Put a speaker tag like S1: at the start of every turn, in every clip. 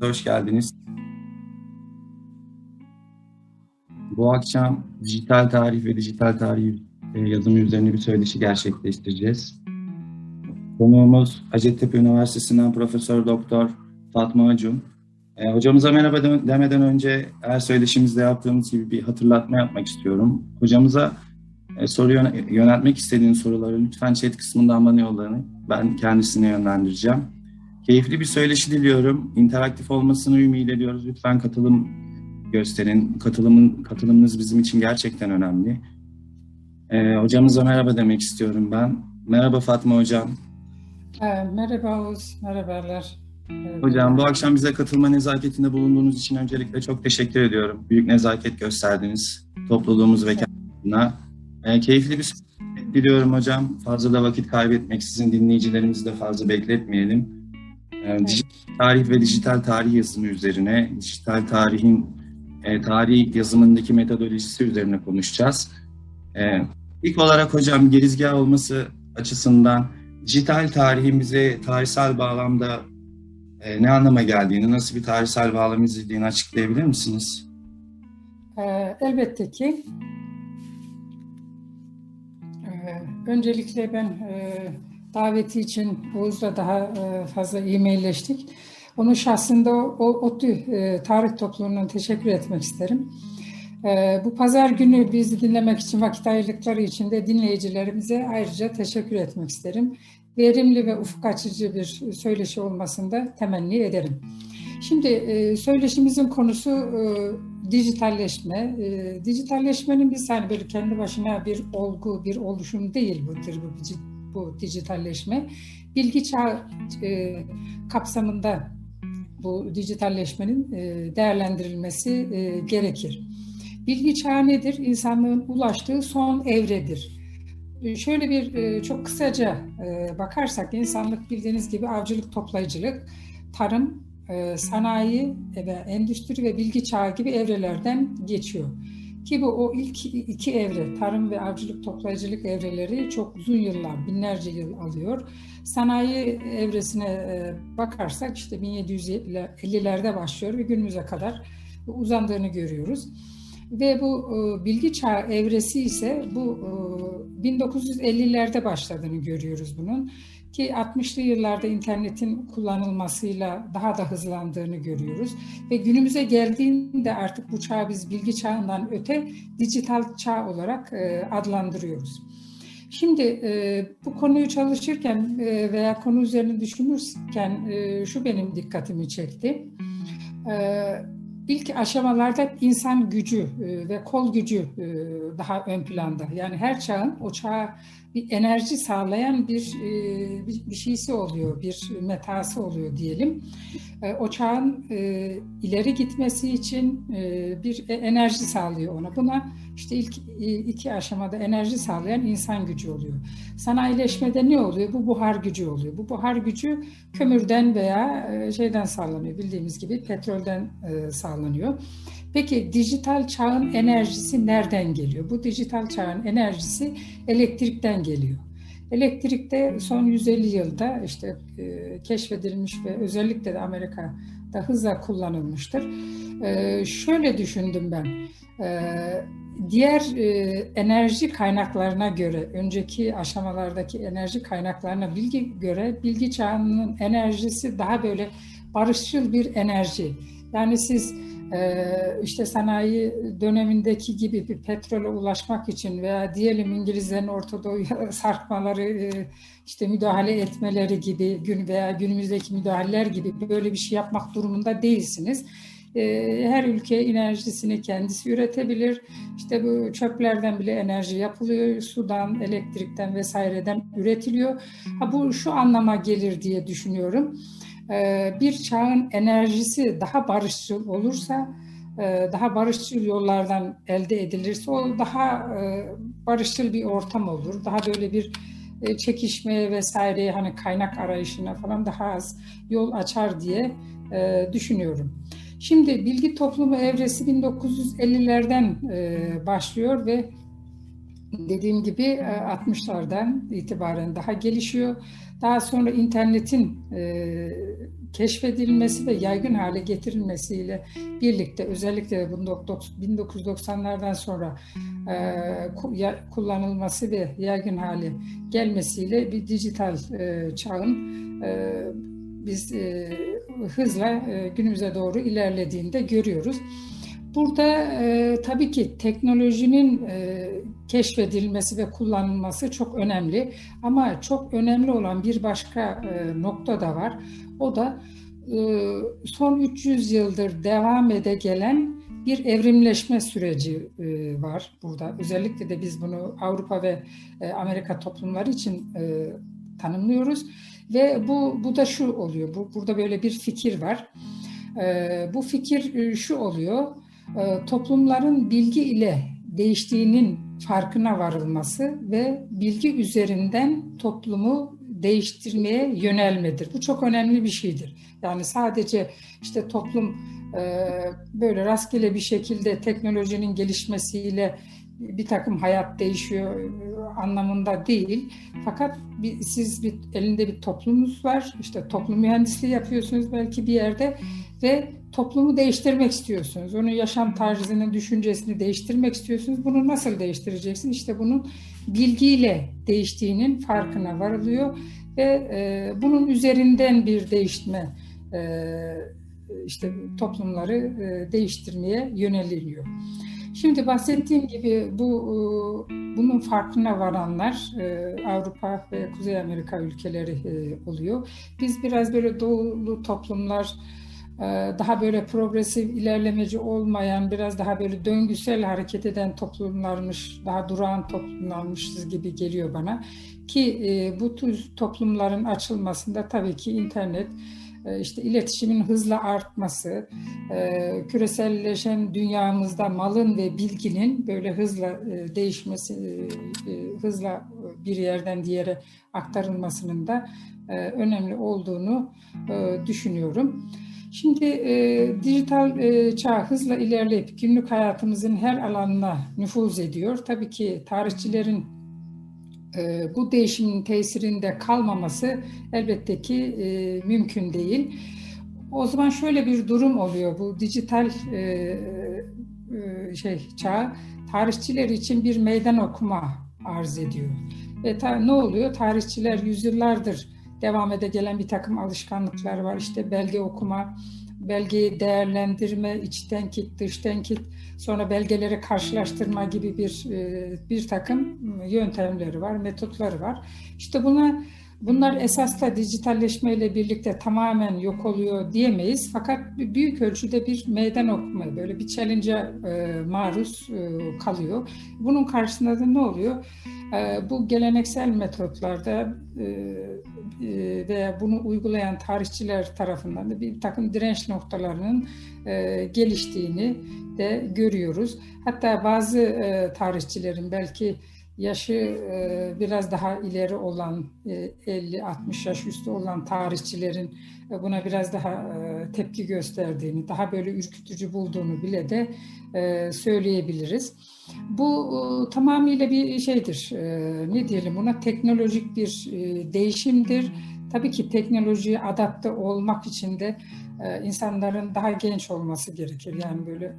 S1: Hoş geldiniz. Bu akşam dijital tarih ve dijital tarih e, yazımı üzerine bir söyleşi gerçekleştireceğiz. Konuğumuz Hacettepe Üniversitesi'nden Profesör Doktor Fatma Acun. E, hocamıza merhaba demeden önce her söyleşimizde yaptığımız gibi bir hatırlatma yapmak istiyorum. Hocamıza e, soru yöneltmek istediğiniz soruları lütfen chat kısmından bana yollayın. Ben kendisine yönlendireceğim. Keyifli bir söyleşi diliyorum. İnteraktif olmasını ümit ediyoruz. Lütfen katılım gösterin. Katılımın katılımınız bizim için gerçekten önemli. Ee, hocamıza merhaba demek istiyorum ben. Merhaba Fatma Hocam.
S2: Ee, merhaba Oğuz, merhabalar.
S1: Hocam bu akşam bize katılma nezaketinde bulunduğunuz için öncelikle çok teşekkür ediyorum. Büyük nezaket gösterdiniz topluluğumuz ve kendine. Ee, keyifli bir diliyorum hocam. Fazla da vakit kaybetmek, sizin dinleyicilerimizi de fazla bekletmeyelim. Ee, dijital tarih ve dijital tarih yazımı üzerine, dijital tarihin e, tarih yazımındaki metodolojisi üzerine konuşacağız. E, ilk olarak hocam girizgah olması açısından dijital tarihin bize tarihsel bağlamda e, ne anlama geldiğini, nasıl bir tarihsel bağlam izlediğini açıklayabilir misiniz?
S2: E, elbette ki. E, öncelikle ben e, daveti için Oğuz'la daha e, fazla e-mailleştik. Onun şahsında o, ODTÜ e, tarih topluluğundan teşekkür etmek isterim. E, bu pazar günü bizi dinlemek için vakit ayırdıkları için de dinleyicilerimize ayrıca teşekkür etmek isterim. Verimli ve ufuk açıcı bir söyleşi olmasında temenni ederim. Şimdi söyleşimizin konusu dijitalleşme. Dijitalleşmenin bir saniye böyle kendi başına bir olgu, bir oluşum değil budur bu bu dijitalleşme. Bilgi çağı e, kapsamında bu dijitalleşmenin e, değerlendirilmesi e, gerekir. Bilgi çağı nedir? İnsanlığın ulaştığı son evredir. E, şöyle bir e, çok kısaca e, bakarsak insanlık bildiğiniz gibi avcılık, toplayıcılık, tarım, sanayi ve endüstri ve bilgi çağı gibi evrelerden geçiyor. Ki bu o ilk iki evre, tarım ve avcılık toplayıcılık evreleri çok uzun yıllar, binlerce yıl alıyor. Sanayi evresine e, bakarsak işte 1750'lerde başlıyor ve günümüze kadar uzandığını görüyoruz. Ve bu e, bilgi çağı evresi ise bu 1950'lerde e, başladığını görüyoruz bunun ki 60'lı yıllarda internetin kullanılmasıyla daha da hızlandığını görüyoruz. Ve günümüze geldiğinde artık bu çağı biz bilgi çağından öte dijital çağ olarak e, adlandırıyoruz. Şimdi e, bu konuyu çalışırken e, veya konu üzerine düşünürken e, şu benim dikkatimi çekti. E, ilk aşamalarda insan gücü e, ve kol gücü e, daha ön planda. Yani her çağın o bir enerji sağlayan bir, e, bir bir şeysi oluyor, bir metası oluyor diyelim. O çağın ileri gitmesi için bir enerji sağlıyor ona. Buna işte ilk iki aşamada enerji sağlayan insan gücü oluyor. Sanayileşmede ne oluyor? Bu buhar gücü oluyor. Bu buhar gücü kömürden veya şeyden sağlanıyor. Bildiğimiz gibi petrolden sağlanıyor. Peki dijital çağın enerjisi nereden geliyor? Bu dijital çağın enerjisi elektrikten geliyor. Elektrikte son 150 yılda işte e, keşfedilmiş ve özellikle de Amerika'da hızla kullanılmıştır. E, şöyle düşündüm ben. E, diğer e, enerji kaynaklarına göre, önceki aşamalardaki enerji kaynaklarına bilgi göre bilgi çağının enerjisi daha böyle barışçıl bir enerji. Yani siz ee, işte sanayi dönemindeki gibi bir petrole ulaşmak için veya diyelim İngilizlerin Ortadoğu'ya sarkmaları, e, işte müdahale etmeleri gibi gün veya günümüzdeki müdahaleler gibi böyle bir şey yapmak durumunda değilsiniz. Ee, her ülke enerjisini kendisi üretebilir. İşte bu çöplerden bile enerji yapılıyor. Sudan, elektrikten vesaireden üretiliyor. Ha, bu şu anlama gelir diye düşünüyorum ee, bir çağın enerjisi daha barışçıl olursa, e, daha barışçıl yollardan elde edilirse o daha e, barışçıl bir ortam olur. Daha böyle bir e, çekişmeye vesaire hani kaynak arayışına falan daha az yol açar diye düşünüyorum. Şimdi bilgi toplumu evresi 1950'lerden başlıyor ve dediğim gibi 60'lardan itibaren daha gelişiyor. Daha sonra internetin keşfedilmesi ve yaygın hale getirilmesiyle birlikte özellikle 1990'lardan sonra kullanılması ve yaygın hale gelmesiyle bir dijital çağın biz hızla günümüze doğru ilerlediğinde görüyoruz. Burada e, tabii ki teknolojinin e, keşfedilmesi ve kullanılması çok önemli. Ama çok önemli olan bir başka e, nokta da var. O da e, son 300 yıldır devam ede gelen bir evrimleşme süreci e, var burada. Özellikle de biz bunu Avrupa ve e, Amerika toplumları için e, tanımlıyoruz. Ve bu, bu da şu oluyor, bu, burada böyle bir fikir var. E, bu fikir e, şu oluyor, e, toplumların bilgi ile değiştiğinin farkına varılması ve bilgi üzerinden toplumu değiştirmeye yönelmedir. Bu çok önemli bir şeydir. Yani sadece işte toplum e, böyle rastgele bir şekilde teknolojinin gelişmesiyle bir takım hayat değişiyor anlamında değil. Fakat bir, siz bir elinde bir toplumunuz var. İşte toplum mühendisliği yapıyorsunuz belki bir yerde ve toplumu değiştirmek istiyorsunuz. Onun yaşam tarzını, düşüncesini değiştirmek istiyorsunuz. Bunu nasıl değiştireceksin? İşte bunun bilgiyle değiştiğinin farkına varılıyor ve e, bunun üzerinden bir değişme e, işte toplumları e, değiştirmeye yöneliliyor. Şimdi bahsettiğim gibi bu e, bunun farkına varanlar e, Avrupa ve Kuzey Amerika ülkeleri e, oluyor. Biz biraz böyle doğulu toplumlar daha böyle progresif, ilerlemeci olmayan, biraz daha böyle döngüsel hareket eden toplumlarmış, daha durağan toplumlarmışız gibi geliyor bana. Ki bu tür toplumların açılmasında tabii ki internet, işte iletişimin hızla artması, e, küreselleşen dünyamızda malın ve bilginin böyle hızla e, değişmesi, hızla bir yerden diğere aktarılmasının da önemli olduğunu düşünüyorum. Şimdi e, dijital e, çağ hızla ilerleyip günlük hayatımızın her alanına nüfuz ediyor. Tabii ki tarihçilerin e, bu değişimin tesirinde kalmaması elbette ki e, mümkün değil. O zaman şöyle bir durum oluyor. Bu dijital e, e, şey çağ tarihçiler için bir meydan okuma arz ediyor. Ve ta, ne oluyor? Tarihçiler yüzyıllardır devam ede gelen bir takım alışkanlıklar var. İşte belge okuma, belgeyi değerlendirme, iç tenkit, dış tenkit, sonra belgeleri karşılaştırma gibi bir e, bir takım yöntemleri var, metotları var. İşte buna bunlar esas da dijitalleşmeyle birlikte tamamen yok oluyor diyemeyiz. Fakat büyük ölçüde bir meydan okuma, böyle bir challenge'a e, maruz e, kalıyor. Bunun karşısında da ne oluyor? bu geleneksel metotlarda e, veya bunu uygulayan tarihçiler tarafından da bir takım direnç noktalarının e, geliştiğini de görüyoruz. Hatta bazı e, tarihçilerin belki yaşı biraz daha ileri olan 50-60 yaş üstü olan tarihçilerin buna biraz daha tepki gösterdiğini, daha böyle ürkütücü bulduğunu bile de söyleyebiliriz. Bu tamamıyla bir şeydir, ne diyelim buna teknolojik bir değişimdir. Tabii ki teknolojiye adapte olmak için de insanların daha genç olması gerekir. Yani böyle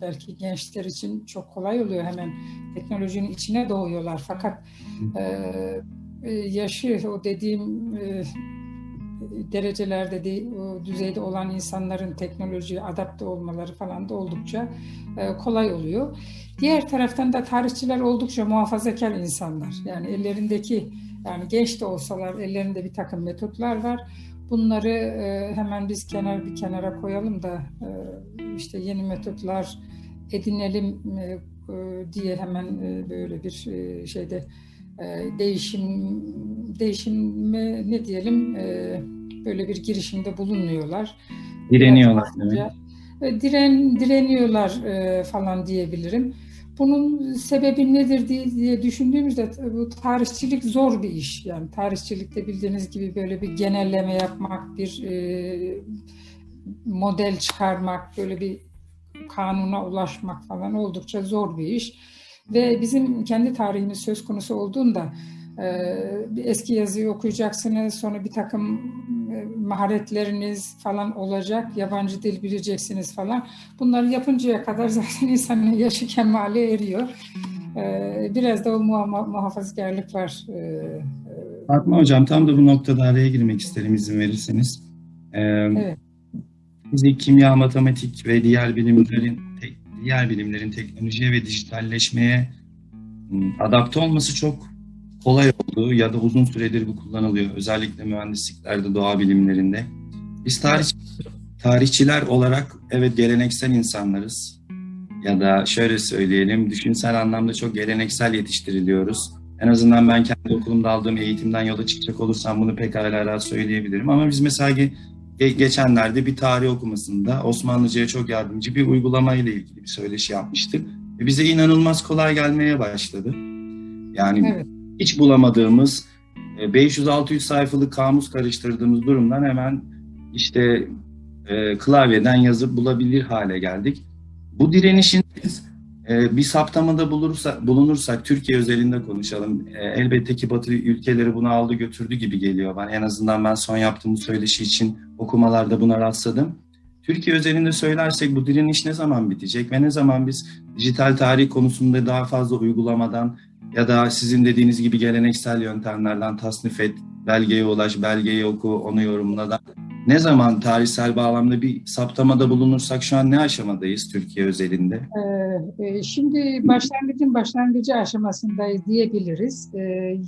S2: belki gençler için çok kolay oluyor hemen teknolojinin içine doğuyorlar. Fakat yaşı o dediğim derecelerde de, düzeyde olan insanların teknolojiye adapte olmaları falan da oldukça e, kolay oluyor. Diğer taraftan da tarihçiler oldukça muhafazakar insanlar. Yani ellerindeki yani genç de olsalar ellerinde bir takım metotlar var. Bunları e, hemen biz kenar bir kenara koyalım da e, işte yeni metotlar edinelim e, diye hemen e, böyle bir e, şeyde e, değişim değişime ne diyelim e, böyle bir girişimde bulunmuyorlar.
S1: Direniyorlar demek.
S2: E, diren, direniyorlar e, falan diyebilirim. Bunun sebebi nedir diye, düşündüğümüzde bu tarihçilik zor bir iş. Yani tarihçilikte bildiğiniz gibi böyle bir genelleme yapmak, bir e, model çıkarmak, böyle bir kanuna ulaşmak falan oldukça zor bir iş. Ve bizim kendi tarihimiz söz konusu olduğunda bir eski yazıyı okuyacaksınız, sonra bir takım maharetleriniz falan olacak, yabancı dil bileceksiniz falan. Bunları yapıncaya kadar zaten insanın yaşı kemale eriyor. Biraz da o muhafazkarlık var.
S1: Fatma Hocam tam da bu noktada araya girmek isterim izin verirseniz. Evet. Fizik, kimya, matematik ve diğer bilimlerin diğer bilimlerin teknolojiye ve dijitalleşmeye adapte olması çok kolay oldu ya da uzun süredir bu kullanılıyor. Özellikle mühendisliklerde, doğa bilimlerinde. Biz tarih, tarihçiler olarak evet geleneksel insanlarız. Ya da şöyle söyleyelim, düşünsel anlamda çok geleneksel yetiştiriliyoruz. En azından ben kendi okulumda aldığım eğitimden yola çıkacak olursam bunu pekala rahat söyleyebilirim. Ama biz mesela ge- geçenlerde bir tarih okumasında Osmanlıca'ya çok yardımcı bir uygulama ile ilgili bir söyleşi yapmıştık. Ve bize inanılmaz kolay gelmeye başladı. Yani evet hiç bulamadığımız 500-600 e, sayfalık kamus karıştırdığımız durumdan hemen işte e, klavyeden yazıp bulabilir hale geldik. Bu direnişin e, bir saptamada bulursa, bulunursak Türkiye özelinde konuşalım. E, elbette ki Batı ülkeleri bunu aldı götürdü gibi geliyor. Ben en azından ben son yaptığım söyleşi için okumalarda buna rastladım. Türkiye özelinde söylersek bu direniş ne zaman bitecek ve ne zaman biz dijital tarih konusunda daha fazla uygulamadan ya da sizin dediğiniz gibi geleneksel yöntemlerden tasnif et, belgeye ulaş, belgeyi oku, onu yorumla da ne zaman tarihsel bağlamda bir saptamada bulunursak şu an ne aşamadayız Türkiye özelinde?
S2: Ee, e, şimdi başlangıcın başlangıcı aşamasındayız diyebiliriz. Ee,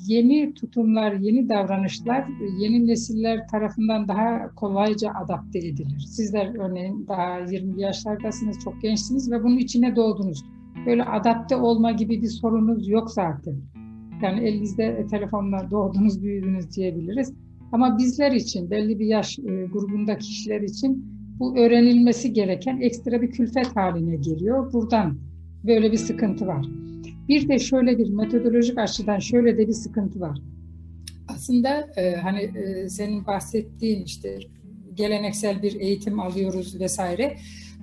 S2: yeni tutumlar, yeni davranışlar yeni nesiller tarafından daha kolayca adapte edilir. Sizler örneğin daha 20 yaşlardasınız, çok gençsiniz ve bunun içine doğdunuz böyle adapte olma gibi bir sorunuz yok zaten. Yani elinizde telefonla doğdunuz, büyüdünüz diyebiliriz. Ama bizler için, belli bir yaş e, grubunda kişiler için bu öğrenilmesi gereken ekstra bir külfet haline geliyor. Buradan böyle bir sıkıntı var. Bir de şöyle bir metodolojik açıdan şöyle de bir sıkıntı var. Aslında e, hani e, senin bahsettiğin işte geleneksel bir eğitim alıyoruz vesaire.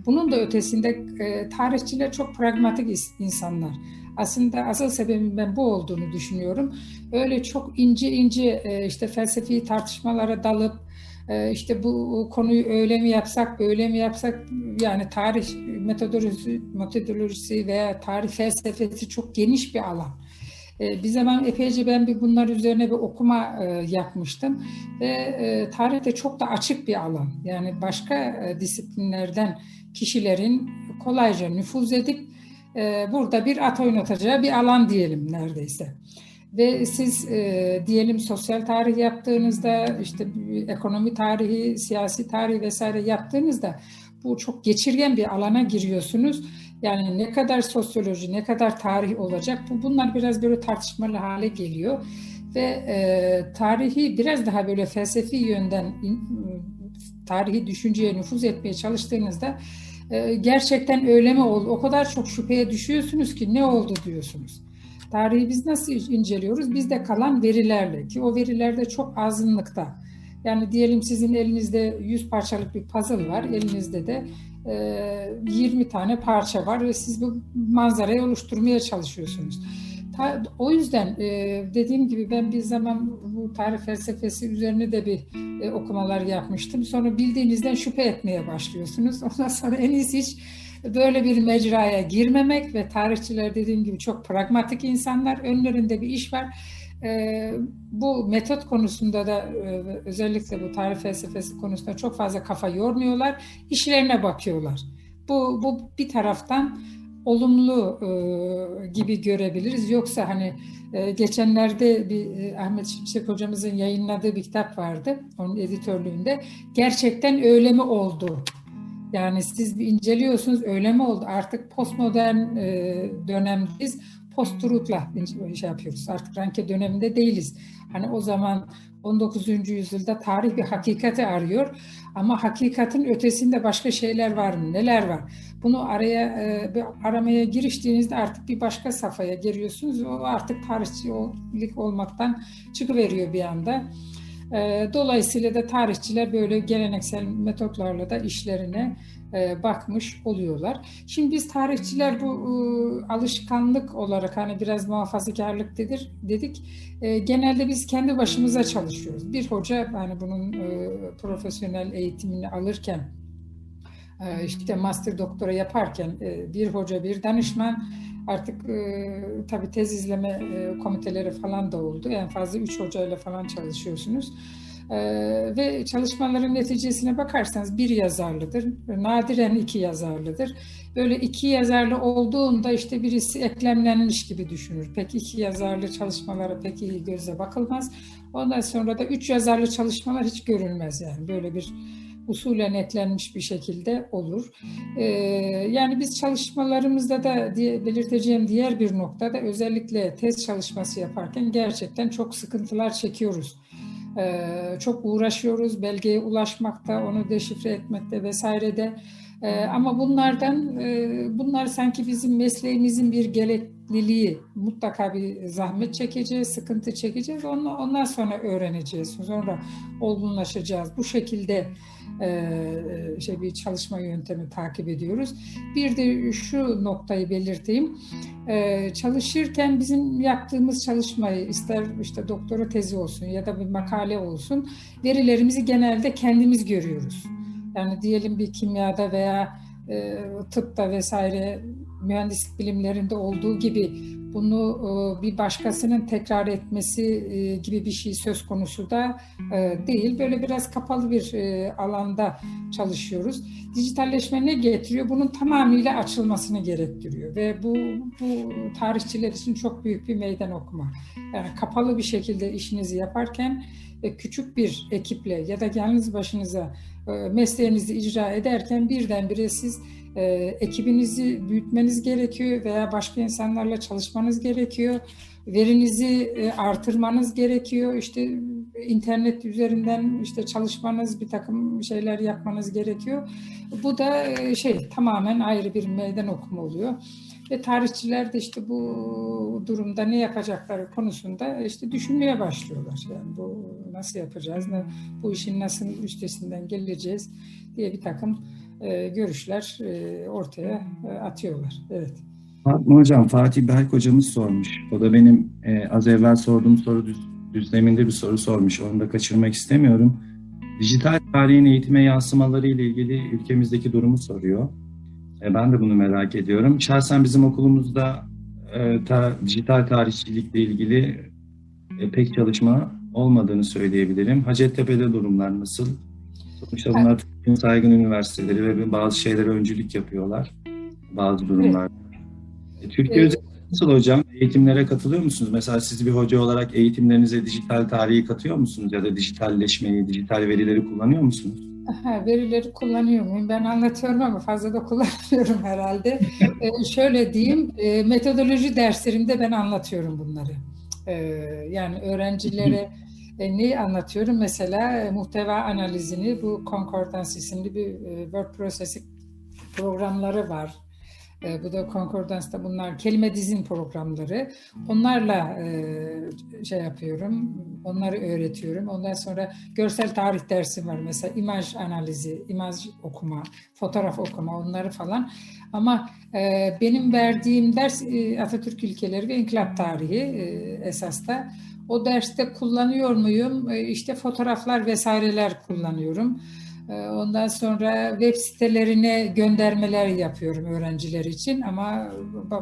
S2: Bunun da ötesinde e, tarihçiler çok pragmatik insanlar. Aslında asıl sebebin ben bu olduğunu düşünüyorum. Öyle çok ince ince e, işte felsefi tartışmalara dalıp e, işte bu konuyu öyle mi yapsak, böyle mi yapsak yani tarih metodolojisi, metodolojisi veya tarih felsefesi çok geniş bir alan. E, bir zaman epeyce ben bir bunlar üzerine bir okuma e, yapmıştım ve e, tarih de çok da açık bir alan. Yani başka e, disiplinlerden kişilerin kolayca nüfuz edip burada bir at oynatacağı bir alan diyelim neredeyse. Ve siz e, diyelim sosyal tarih yaptığınızda işte ekonomi tarihi, siyasi tarih vesaire yaptığınızda bu çok geçirgen bir alana giriyorsunuz. Yani ne kadar sosyoloji, ne kadar tarih olacak bu bunlar biraz böyle tartışmalı hale geliyor ve e, tarihi biraz daha böyle felsefi yönden in, tarihi düşünceye nüfuz etmeye çalıştığınızda e, gerçekten öyle mi oldu? O kadar çok şüpheye düşüyorsunuz ki ne oldu diyorsunuz. Tarihi biz nasıl inceliyoruz? Bizde kalan verilerle ki o verilerde çok azınlıkta. Yani diyelim sizin elinizde 100 parçalık bir puzzle var, elinizde de e, 20 tane parça var ve siz bu manzarayı oluşturmaya çalışıyorsunuz. O yüzden e, dediğim gibi ben bir zaman bu tarih felsefesi üzerine de bir e, okumalar yapmıştım. Sonra bildiğinizden şüphe etmeye başlıyorsunuz. Ondan sonra en iyisi hiç böyle bir mecraya girmemek ve tarihçiler dediğim gibi çok pragmatik insanlar. Önlerinde bir iş var. E, bu metot konusunda da e, özellikle bu tarih felsefesi konusunda çok fazla kafa yormuyorlar. İşlerine bakıyorlar. Bu, bu bir taraftan olumlu e, gibi görebiliriz. Yoksa hani e, geçenlerde bir e, Ahmet Şimşek hocamızın yayınladığı bir kitap vardı. Onun editörlüğünde. Gerçekten öyle mi oldu? Yani siz bir inceliyorsunuz öyle mi oldu? Artık postmodern e, dönemdeyiz. Post-truth'la şey yapıyoruz. Artık Ranke döneminde değiliz. Hani o zaman 19. yüzyılda tarih bir hakikati arıyor. Ama hakikatin ötesinde başka şeyler var mı? Neler var? Bunu araya e, aramaya giriştiğinizde artık bir başka safhaya giriyorsunuz. O artık tarihçilik olmaktan çıkıveriyor bir anda. Dolayısıyla da tarihçiler böyle geleneksel metotlarla da işlerine bakmış oluyorlar. Şimdi biz tarihçiler bu alışkanlık olarak hani biraz muhafazakarlık dedir, dedik. Genelde biz kendi başımıza çalışıyoruz. Bir hoca hani bunun profesyonel eğitimini alırken işte master doktora yaparken bir hoca bir danışman Artık e, tabii tez izleme e, komiteleri falan da oldu. En fazla üç hocayla falan çalışıyorsunuz. E, ve çalışmaların neticesine bakarsanız bir yazarlıdır. Nadiren iki yazarlıdır. Böyle iki yazarlı olduğunda işte birisi eklemlenmiş gibi düşünür. Pek iki yazarlı çalışmalara pek iyi gözle bakılmaz. Ondan sonra da üç yazarlı çalışmalar hiç görülmez yani. Böyle bir usulen netlenmiş bir şekilde olur. Ee, yani biz çalışmalarımızda da diye belirteceğim diğer bir noktada özellikle tez çalışması yaparken gerçekten çok sıkıntılar çekiyoruz. Ee, çok uğraşıyoruz belgeye ulaşmakta, onu deşifre etmekte vesairede. Ee, ama bunlardan, e, bunlar sanki bizim mesleğimizin bir gerekliliği. Mutlaka bir zahmet çekeceğiz, sıkıntı çekeceğiz. Ondan, ondan sonra öğreneceğiz. Sonra olgunlaşacağız. Bu şekilde e, şey bir çalışma yöntemi takip ediyoruz. Bir de şu noktayı belirteyim. E, çalışırken bizim yaptığımız çalışmayı ister işte doktora tezi olsun ya da bir makale olsun verilerimizi genelde kendimiz görüyoruz. Yani diyelim bir kimyada veya e, tıpta vesaire mühendislik bilimlerinde olduğu gibi bunu e, bir başkasının tekrar etmesi e, gibi bir şey söz konusu da e, değil. Böyle biraz kapalı bir alanda çalışıyoruz. Dijitalleşme ne getiriyor? Bunun tamamıyla açılmasını gerektiriyor ve bu, bu tarihçiler için çok büyük bir meydan okuma. Yani kapalı bir şekilde işinizi yaparken küçük bir ekiple ya da yalnız başınıza mesleğinizi icra ederken birdenbire siz e, ekibinizi büyütmeniz gerekiyor veya başka insanlarla çalışmanız gerekiyor. Verinizi e, artırmanız gerekiyor. İşte internet üzerinden işte çalışmanız, bir takım şeyler yapmanız gerekiyor. Bu da e, şey tamamen ayrı bir meydan okuma oluyor. Ve tarihçiler de işte bu durumda ne yapacakları konusunda işte düşünmeye başlıyorlar. Yani bu nasıl yapacağız, bu işin nasıl üstesinden geleceğiz diye bir takım e, görüşler e, ortaya e, atıyorlar. Evet.
S1: Fatma Hocam, Fatih Berk hocamız sormuş. O da benim e, az evvel sorduğum soru düz, düzleminde bir soru sormuş. Onu da kaçırmak istemiyorum. Dijital tarihin eğitime yansımaları ile ilgili ülkemizdeki durumu soruyor. E, ben de bunu merak ediyorum. Şahsen bizim okulumuzda e, ta, dijital tarihçilikle ilgili e, pek çalışma olmadığını söyleyebilirim. Hacettepe'de durumlar nasıl? Sonuçta bunlar Türkiye'nin saygın üniversiteleri ve bazı şeylere öncülük yapıyorlar bazı durumlarda. Evet. Türkiye evet. nasıl hocam? Eğitimlere katılıyor musunuz? Mesela siz bir hoca olarak eğitimlerinize dijital tarihi katıyor musunuz? Ya da dijitalleşmeyi, dijital verileri kullanıyor musunuz?
S2: Aha, verileri kullanıyor muyum? Ben anlatıyorum ama fazla da kullanmıyorum herhalde. ee, şöyle diyeyim, e, metodoloji derslerimde ben anlatıyorum bunları. Ee, yani öğrencilere e, neyi anlatıyorum? Mesela e, muhteva analizini bu Concordance isimli bir e, word processing programları var. E, bu da Concordance'da bunlar kelime dizin programları. Onlarla e, şey yapıyorum, onları öğretiyorum. Ondan sonra görsel tarih dersi var mesela imaj analizi, imaj okuma, fotoğraf okuma onları falan. Ama e, benim verdiğim ders e, Atatürk ilkeleri ve inkılap tarihi e, esas da. O derste kullanıyor muyum? E, işte fotoğraflar vesaireler kullanıyorum. E, ondan sonra web sitelerine göndermeler yapıyorum öğrenciler için ama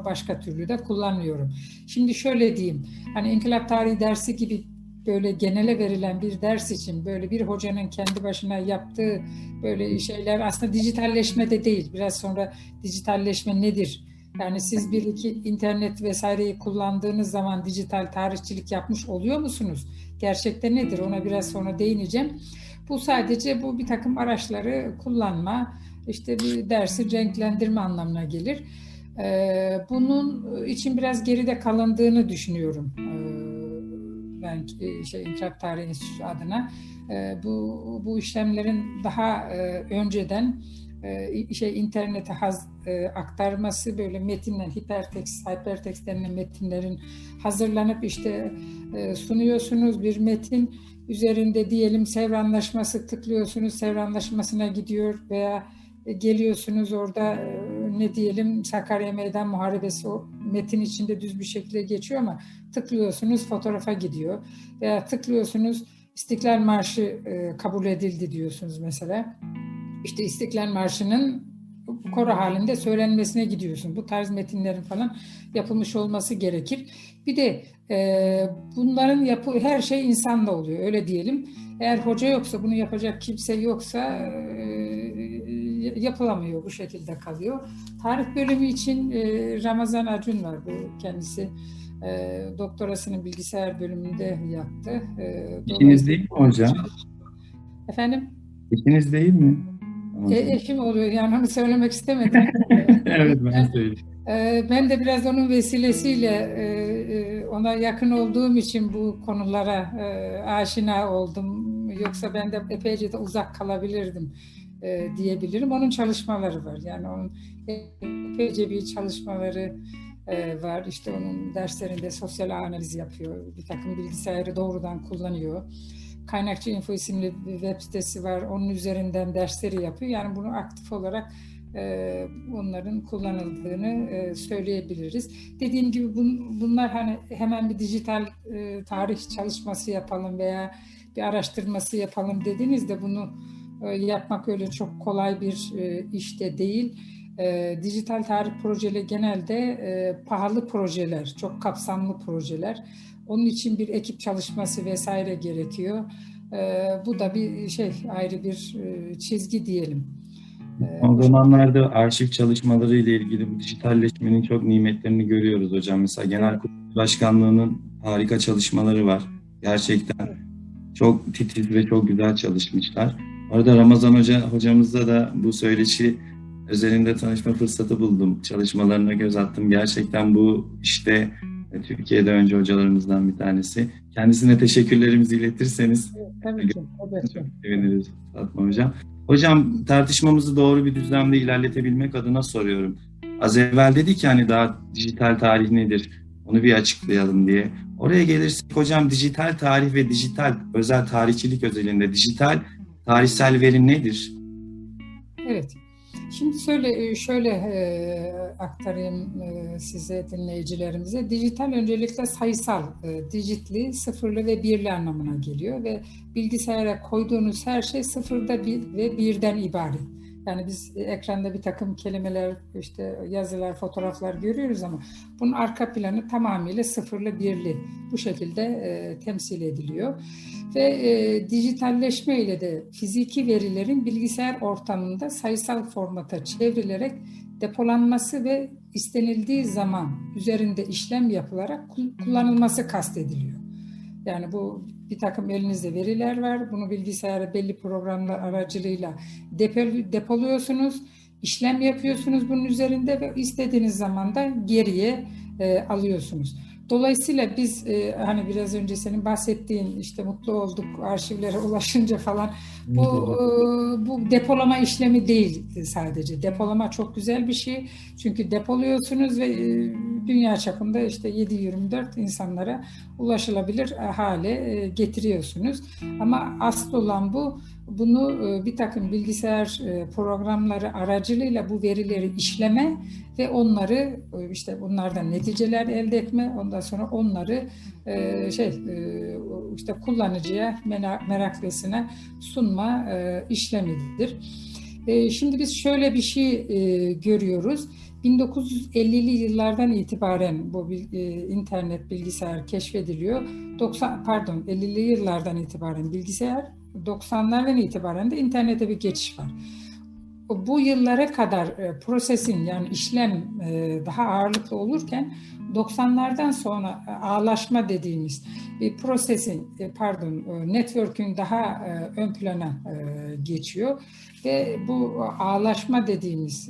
S2: başka türlü de kullanmıyorum. Şimdi şöyle diyeyim, hani inkılap tarihi dersi gibi böyle genele verilen bir ders için böyle bir hocanın kendi başına yaptığı böyle şeyler aslında dijitalleşme de değil. Biraz sonra dijitalleşme nedir? Yani siz bir iki internet vesaireyi kullandığınız zaman dijital tarihçilik yapmış oluyor musunuz? Gerçekte nedir? Ona biraz sonra değineceğim. Bu sadece bu bir takım araçları kullanma, işte bir dersi renklendirme anlamına gelir. Ee, bunun için biraz geride kalındığını düşünüyorum. Ee, ben e, şey İnkılap Tarihi Enstitüsü adına ee, bu bu işlemlerin daha e, önceden e, şey internete haz, e, aktarması böyle metinler hipertekst, hypertekst denilen metinlerin hazırlanıp işte e, sunuyorsunuz bir metin üzerinde diyelim Sevr Anlaşması tıklıyorsunuz, Sevr Anlaşması'na gidiyor veya geliyorsunuz orada ne diyelim Sakarya Meydan Muharebesi o metin içinde düz bir şekilde geçiyor ama tıklıyorsunuz fotoğrafa gidiyor veya tıklıyorsunuz İstiklal Marşı kabul edildi diyorsunuz mesela. İşte İstiklal Marşı'nın koro halinde söylenmesine gidiyorsun. Bu tarz metinlerin falan yapılmış olması gerekir. Bir de e, bunların yapı her şey insanla oluyor öyle diyelim. Eğer hoca yoksa bunu yapacak kimse yoksa e, yapılamıyor bu şekilde kalıyor. Tarih bölümü için e, Ramazan Acun var bu kendisi. E, doktorasını bilgisayar bölümünde yaptı.
S1: E, İkiniz değil mi hocam?
S2: Efendim?
S1: İkiniz değil mi?
S2: E, eşim oluyor yani onu söylemek istemedim.
S1: evet ben söyleyeyim.
S2: E, ben de biraz onun vesilesiyle e, e, ona yakın olduğum için bu konulara aşina oldum. Yoksa ben de epeyce de uzak kalabilirdim diyebilirim. Onun çalışmaları var. Yani onun epeyce bir çalışmaları var. İşte onun derslerinde sosyal analiz yapıyor. Bir takım bilgisayarı doğrudan kullanıyor. Kaynakçı Info isimli bir web sitesi var. Onun üzerinden dersleri yapıyor. Yani bunu aktif olarak e, onların kullanıldığını e, söyleyebiliriz. Dediğim gibi bun, bunlar hani hemen bir dijital e, tarih çalışması yapalım veya bir araştırması yapalım dediğinizde bunu e, yapmak öyle çok kolay bir e, işte değil. E, dijital tarih projeleri genelde e, pahalı projeler, çok kapsamlı projeler. Onun için bir ekip çalışması vesaire gerekiyor. E, bu da bir şey ayrı bir e, çizgi diyelim.
S1: Son zamanlarda arşiv çalışmaları ile ilgili bu dijitalleşmenin çok nimetlerini görüyoruz hocam. Mesela Genel Kurul Başkanlığı'nın harika çalışmaları var. Gerçekten çok titiz ve çok güzel çalışmışlar. Orada Ramazan Hoca hocamızla da bu söyleşi özelinde tanışma fırsatı buldum. Çalışmalarına göz attım. Gerçekten bu işte Türkiye'de önce hocalarımızdan bir tanesi. Kendisine teşekkürlerimizi iletirseniz
S2: tabii ki, tabii
S1: ki. çok seviniriz Fatma Hocam. Hocam tartışmamızı doğru bir düzlemde ilerletebilmek adına soruyorum. Az evvel dedik yani daha dijital tarih nedir? Onu bir açıklayalım diye. Oraya gelirsek hocam dijital tarih ve dijital özel tarihçilik özelinde dijital tarihsel veri nedir?
S2: Evet. Şimdi şöyle şöyle e, aktarayım e, size dinleyicilerimize. Dijital öncelikle sayısal, e, dijitli, sıfırlı ve birli anlamına geliyor ve bilgisayara koyduğunuz her şey sıfırda bir ve birden ibaret. Yani biz ekranda bir takım kelimeler, işte yazılar, fotoğraflar görüyoruz ama bunun arka planı tamamıyla sıfırlı birli bu şekilde e, temsil ediliyor. Ve e, dijitalleşme ile de fiziki verilerin bilgisayar ortamında sayısal formata çevrilerek depolanması ve istenildiği zaman üzerinde işlem yapılarak kullanılması kastediliyor. Yani bu bir takım elinizde veriler var. Bunu bilgisayara belli programlar aracılığıyla depoluyorsunuz. işlem yapıyorsunuz bunun üzerinde ve istediğiniz zaman da geriye e, alıyorsunuz. Dolayısıyla biz e, hani biraz önce senin bahsettiğin işte mutlu olduk arşivlere ulaşınca falan bu e, bu depolama işlemi değil sadece. Depolama çok güzel bir şey. Çünkü depoluyorsunuz ve e, dünya çapında işte 7-24 insanlara ulaşılabilir hale e, getiriyorsunuz. Ama asıl olan bu bunu e, bir takım bilgisayar e, programları aracılığıyla bu verileri işleme ve onları e, işte bunlardan neticeler elde etme ondan sonra onları şey işte kullanıcıya meraklısına sunma işlemidir. Şimdi biz şöyle bir şey görüyoruz. 1950'li yıllardan itibaren bu internet bilgisayar keşfediliyor. 90 pardon 50'li yıllardan itibaren bilgisayar 90'lardan itibaren de internete bir geçiş var. Bu yıllara kadar e, prosesin yani işlem e, daha ağırlıklı olurken 90'lardan sonra e, ağlaşma dediğimiz bir prosesin pardon network'ün daha ön plana geçiyor ve bu ağlaşma dediğimiz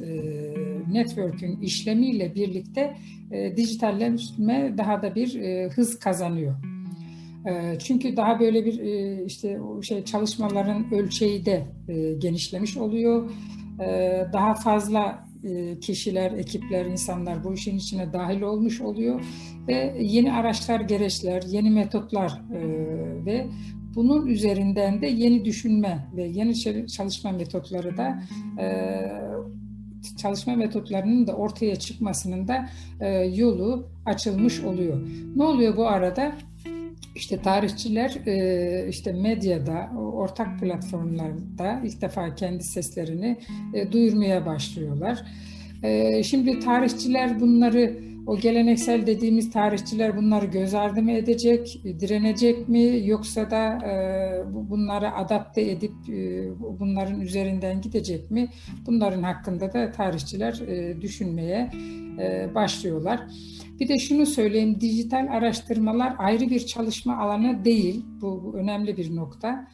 S2: network'ün işlemiyle birlikte dijitalleşme daha da bir hız kazanıyor. Ee, çünkü daha böyle bir e, işte şey çalışmaların ölçeği de e, genişlemiş oluyor. Ee, daha fazla e, kişiler, ekipler, insanlar bu işin içine dahil olmuş oluyor ve yeni araçlar, gereçler, yeni metotlar ve bunun üzerinden de yeni düşünme ve yeni çalışma metotları da e, çalışma metotlarının da ortaya çıkmasının da e, yolu açılmış oluyor. Ne oluyor bu arada? İşte tarihçiler e, işte medyada, ortak platformlarda ilk defa kendi seslerini duyurmaya başlıyorlar. Şimdi tarihçiler bunları o geleneksel dediğimiz tarihçiler bunları göz ardı mı edecek, direnecek mi yoksa da bunları adapte edip bunların üzerinden gidecek mi? Bunların hakkında da tarihçiler düşünmeye başlıyorlar. Bir de şunu söyleyeyim, dijital araştırmalar ayrı bir çalışma alanı değil. Bu, bu önemli bir nokta.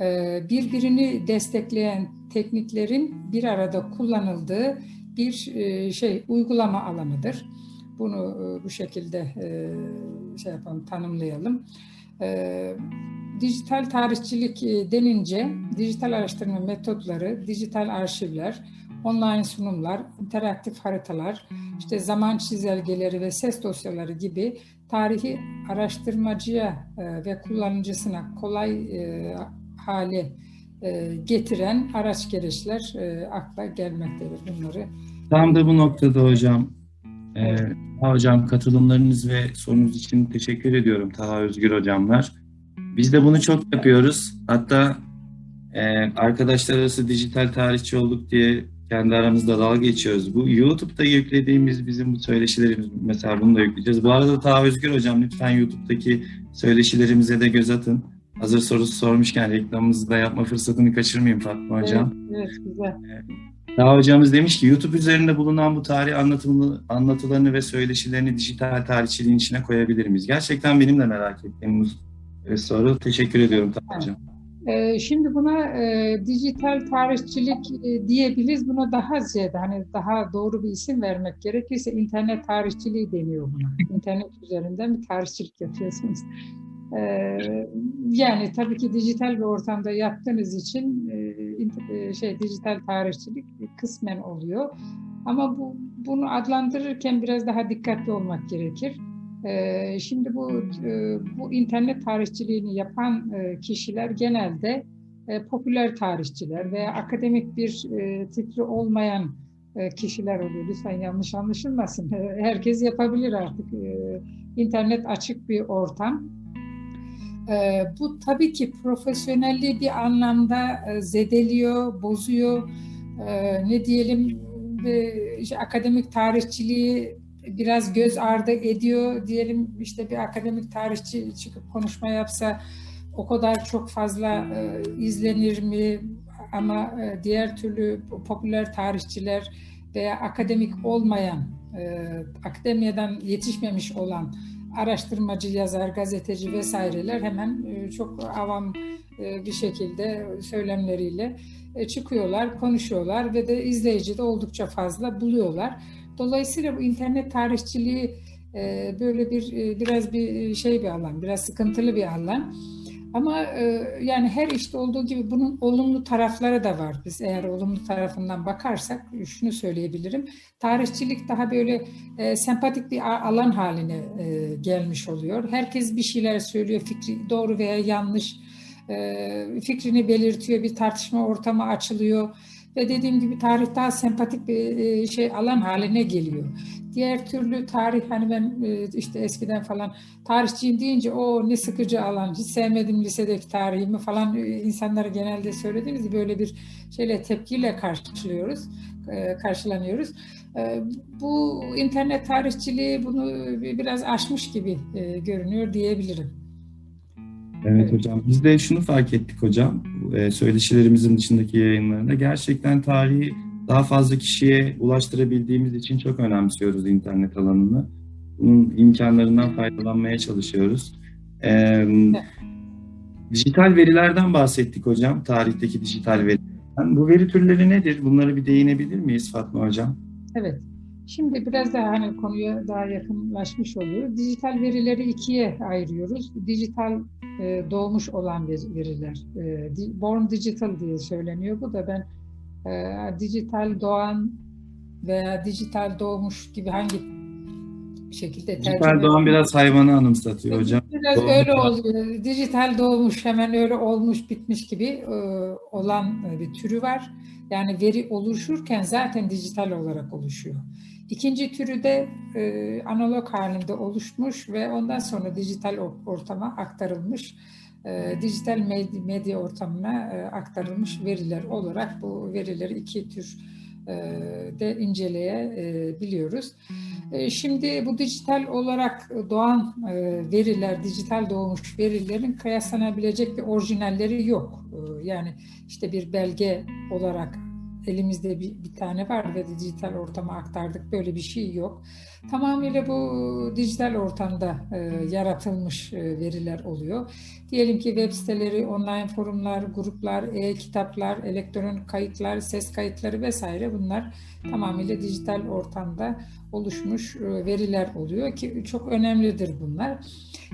S2: Ee, birbirini destekleyen tekniklerin bir arada kullanıldığı bir e, şey uygulama alanıdır. Bunu e, bu şekilde e, şey yapalım, tanımlayalım. Dijital tarihçilik denince dijital araştırma metotları, dijital arşivler, online sunumlar, interaktif haritalar, işte zaman çizelgeleri ve ses dosyaları gibi tarihi araştırmacıya e, ve kullanıcısına kolay e, hale e, getiren araç gereçler akla gelmektedir bunları.
S1: Tam da bu noktada hocam. Ee, hocam katılımlarınız ve sorunuz için teşekkür ediyorum Taha Özgür hocamlar. Biz de bunu çok yapıyoruz. Hatta e, arkadaşlar arası dijital tarihçi olduk diye kendi aramızda dalga geçiyoruz. Bu YouTube'da yüklediğimiz bizim bu söyleşilerimiz mesela bunu da yükleyeceğiz. Bu arada Taha Özgür Hocam lütfen YouTube'daki söyleşilerimize de göz atın. Hazır sorusu sormuşken reklamımızı da yapma fırsatını kaçırmayayım Fatma Hocam.
S2: Evet, evet güzel.
S1: Daha hocamız demiş ki YouTube üzerinde bulunan bu tarih anlatımını, anlatılarını ve söyleşilerini dijital tarihçiliğin içine koyabilir miyiz? Gerçekten benim de merak ettiğim bir soru. Teşekkür ediyorum Taha Hocam.
S2: Ee, şimdi buna e, dijital tarihçilik e, diyebiliriz. Buna daha ziyade hani daha doğru bir isim vermek gerekirse internet tarihçiliği deniyor buna. İnternet üzerinden bir tarihçilik yapıyorsunuz. Ee, yani tabii ki dijital bir ortamda yaptığınız için e, e, şey dijital tarihçilik kısmen oluyor. Ama bu bunu adlandırırken biraz daha dikkatli olmak gerekir. Ee, şimdi bu e, bu internet tarihçiliğini yapan e, kişiler genelde e, popüler tarihçiler veya akademik bir fikri olmayan kişiler oluyor. Lütfen yanlış anlaşılmasın. Herkes yapabilir artık. İnternet açık bir ortam. Bu tabii ki profesyonelliği bir anlamda zedeliyor, bozuyor. Ne diyelim işte akademik tarihçiliği biraz göz ardı ediyor diyelim işte bir akademik tarihçi çıkıp konuşma yapsa o kadar çok fazla e, izlenir mi ama e, diğer türlü popüler tarihçiler veya akademik olmayan e, akademiyeden yetişmemiş olan araştırmacı, yazar, gazeteci vesaireler hemen e, çok avam e, bir şekilde söylemleriyle e, çıkıyorlar, konuşuyorlar ve de izleyici de oldukça fazla buluyorlar. Dolayısıyla bu internet tarihçiliği böyle bir biraz bir şey bir alan, biraz sıkıntılı bir alan. Ama e, yani her işte olduğu gibi bunun olumlu tarafları da var. Biz eğer olumlu tarafından bakarsak şunu söyleyebilirim. Tarihçilik daha böyle e, sempatik bir alan haline e, gelmiş oluyor. Herkes bir şeyler söylüyor, fikri doğru veya yanlış e, fikrini belirtiyor, bir tartışma ortamı açılıyor ve dediğim gibi tarih daha sempatik bir e, şey alan haline geliyor. Diğer türlü tarih hani ben e, işte eskiden falan tarihçiyim deyince o ne sıkıcı alan hiç sevmedim lisedeki tarihimi falan e, insanlara genelde söylediğimiz böyle bir şeyle tepkiyle karşılıyoruz karşılanıyoruz. Bu internet tarihçiliği bunu biraz aşmış gibi görünüyor diyebilirim.
S1: Evet hocam. Biz de şunu fark ettik hocam. E, söyleşilerimizin dışındaki yayınlarında gerçekten tarihi daha fazla kişiye ulaştırabildiğimiz için çok önemsiyoruz internet alanını. Bunun imkanlarından faydalanmaya çalışıyoruz. Ee, dijital verilerden bahsettik hocam. Tarihteki dijital verilerden. Bu veri türleri nedir? Bunları bir değinebilir miyiz Fatma hocam?
S2: Evet. Şimdi biraz daha hani konuya daha yakınlaşmış oluyor. Dijital verileri ikiye ayırıyoruz. Dijital e, doğmuş olan veriler. E, born digital diye söyleniyor. Bu da ben e, dijital doğan veya dijital doğmuş gibi hangi şekilde
S1: tercüme Dijital doğum biraz hayvanı anımsatıyor hocam.
S2: Biraz doğum öyle oluyor. Dijital doğmuş hemen öyle olmuş bitmiş gibi e, olan bir türü var. Yani veri oluşurken zaten dijital olarak oluşuyor. İkinci türü de e, analog halinde oluşmuş ve ondan sonra dijital ortama aktarılmış, e, dijital medya, medya ortamına e, aktarılmış veriler olarak bu verileri iki tür e, de inceleyebiliyoruz. E, şimdi bu dijital olarak doğan e, veriler, dijital doğmuş verilerin kıyaslanabilecek bir orijinalleri yok. Yani işte bir belge olarak elimizde bir, bir tane var ve dijital ortama aktardık. Böyle bir şey yok. Tamamıyla bu dijital ortamda e, yaratılmış e, veriler oluyor. Diyelim ki web siteleri, online forumlar, gruplar, e-kitaplar, elektronik kayıtlar, ses kayıtları vesaire bunlar tamamıyla dijital ortamda oluşmuş e, veriler oluyor ki çok önemlidir bunlar.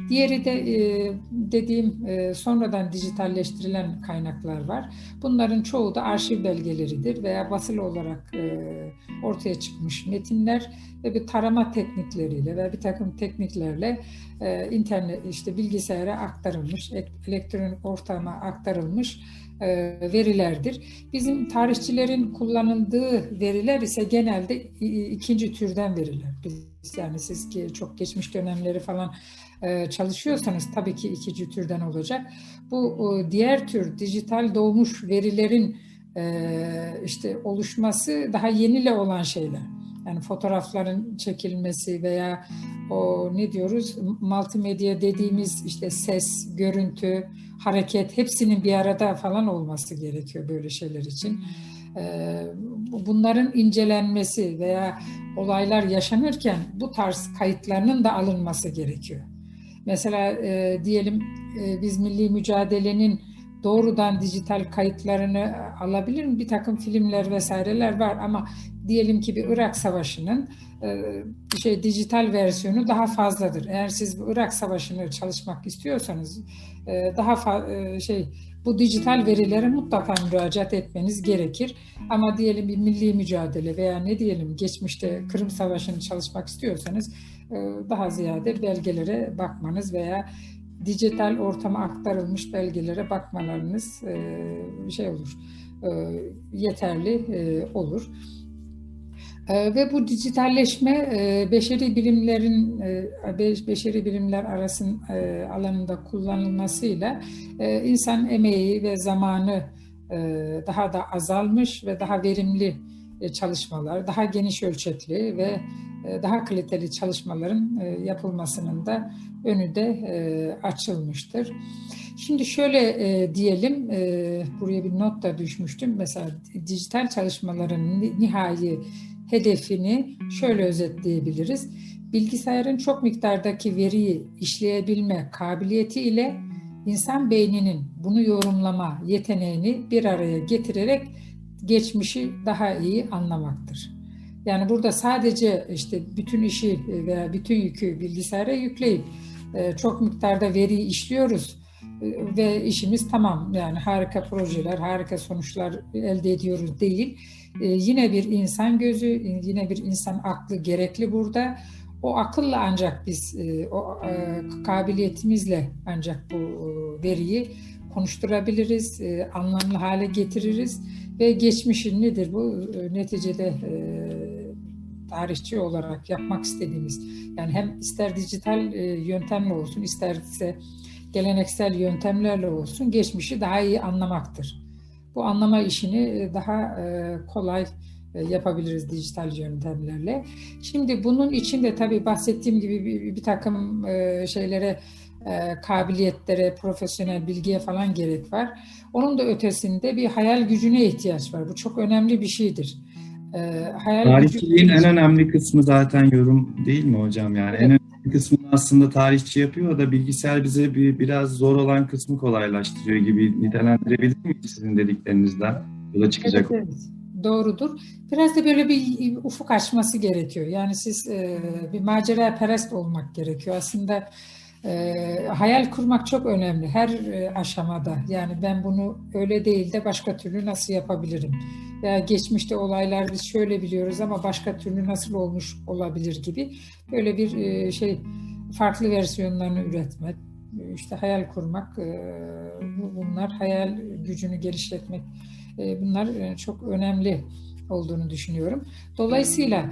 S2: Diğeri de e, dediğim e, sonradan dijitalleştirilen kaynaklar var. Bunların çoğu da arşiv belgeleridir veya basılı olarak ortaya çıkmış metinler ve bir tarama teknikleriyle ve bir takım tekniklerle internet işte bilgisayara aktarılmış, elektronik ortama aktarılmış verilerdir. Bizim tarihçilerin kullanıldığı veriler ise genelde ikinci türden veriler. Biz, yani siz ki çok geçmiş dönemleri falan çalışıyorsanız tabii ki ikinci türden olacak. Bu diğer tür dijital doğmuş verilerin işte oluşması daha yenile olan şeyler. Yani fotoğrafların çekilmesi veya o ne diyoruz multimedya dediğimiz işte ses, görüntü, hareket hepsinin bir arada falan olması gerekiyor böyle şeyler için. Ee, bunların incelenmesi veya olaylar yaşanırken bu tarz kayıtlarının da alınması gerekiyor. Mesela e, diyelim e, biz milli mücadelenin doğrudan dijital kayıtlarını alabilir mi? Bir takım filmler vesaireler var ama diyelim ki bir Irak Savaşı'nın e, şey dijital versiyonu daha fazladır. Eğer siz bu Irak Savaşı'nı çalışmak istiyorsanız e, daha e, şey bu dijital verilere mutlaka müracaat etmeniz gerekir. Ama diyelim bir milli mücadele veya ne diyelim geçmişte Kırım Savaşı'nı çalışmak istiyorsanız daha ziyade belgelere bakmanız veya dijital ortama aktarılmış belgelere bakmalarınız şey olur yeterli olur. Ee, ve bu dijitalleşme e, beşeri bilimlerin e, beşeri bilimler arasın e, alanında kullanılmasıyla insan emeği ve zamanı daha da azalmış ve daha verimli çalışmalar, daha geniş ölçekli ve daha kaliteli çalışmaların yapılmasının da önü de açılmıştır. Şimdi şöyle diyelim, buraya bir not da düşmüştüm. Mesela dijital çalışmaların nihai hedefini şöyle özetleyebiliriz. Bilgisayarın çok miktardaki veriyi işleyebilme kabiliyeti ile insan beyninin bunu yorumlama yeteneğini bir araya getirerek geçmişi daha iyi anlamaktır. Yani burada sadece işte bütün işi veya bütün yükü bilgisayara yükleyip e, çok miktarda veriyi işliyoruz ve işimiz tamam yani harika projeler, harika sonuçlar elde ediyoruz değil. Ee, yine bir insan gözü, yine bir insan aklı gerekli burada. O akılla ancak biz, e, o e, kabiliyetimizle ancak bu e, veriyi konuşturabiliriz, anlamlı hale getiririz ve geçmişin nedir bu? Neticede tarihçi olarak yapmak istediğimiz, yani hem ister dijital yöntemle olsun, isterse geleneksel yöntemlerle olsun geçmişi daha iyi anlamaktır bu anlama işini e, daha e, kolay e, yapabiliriz dijital yöntemlerle. Şimdi bunun için de tabii bahsettiğim gibi bir, bir takım şeylere kabiliyetlere, profesyonel bilgiye falan gerek var. Onun da ötesinde bir hayal gücüne ihtiyaç var. Bu çok önemli bir şeydir.
S1: hayal Tarihçiliğin gücü... en önemli kısmı zaten yorum değil mi hocam? Yani evet. en önemli kısmını aslında tarihçi yapıyor da bilgisayar bize bir biraz zor olan kısmı kolaylaştırıyor gibi nitelendirebilir miyiz sizin dediklerinizden? Yola çıkacak.
S2: Evet, evet. Doğrudur. Biraz da böyle bir ufuk açması gerekiyor. Yani siz e, bir macera perest olmak gerekiyor. Aslında e, hayal kurmak çok önemli her e, aşamada. Yani ben bunu öyle değil de başka türlü nasıl yapabilirim? veya geçmişte olaylar biz şöyle biliyoruz ama başka türlü nasıl olmuş olabilir gibi böyle bir e, şey farklı versiyonlarını üretmek, işte hayal kurmak, e, bunlar hayal gücünü geliştirmek, e, bunlar çok önemli olduğunu düşünüyorum. Dolayısıyla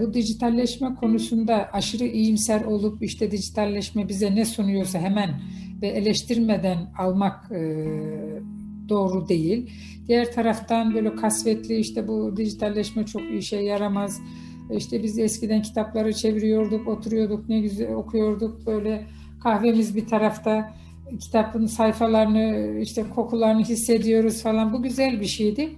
S2: bu dijitalleşme konusunda aşırı iyimser olup işte dijitalleşme bize ne sunuyorsa hemen ve eleştirmeden almak doğru değil. Diğer taraftan böyle kasvetli işte bu dijitalleşme çok işe yaramaz. İşte biz eskiden kitapları çeviriyorduk, oturuyorduk, ne güzel okuyorduk. Böyle kahvemiz bir tarafta, kitabın sayfalarını, işte kokularını hissediyoruz falan. Bu güzel bir şeydi.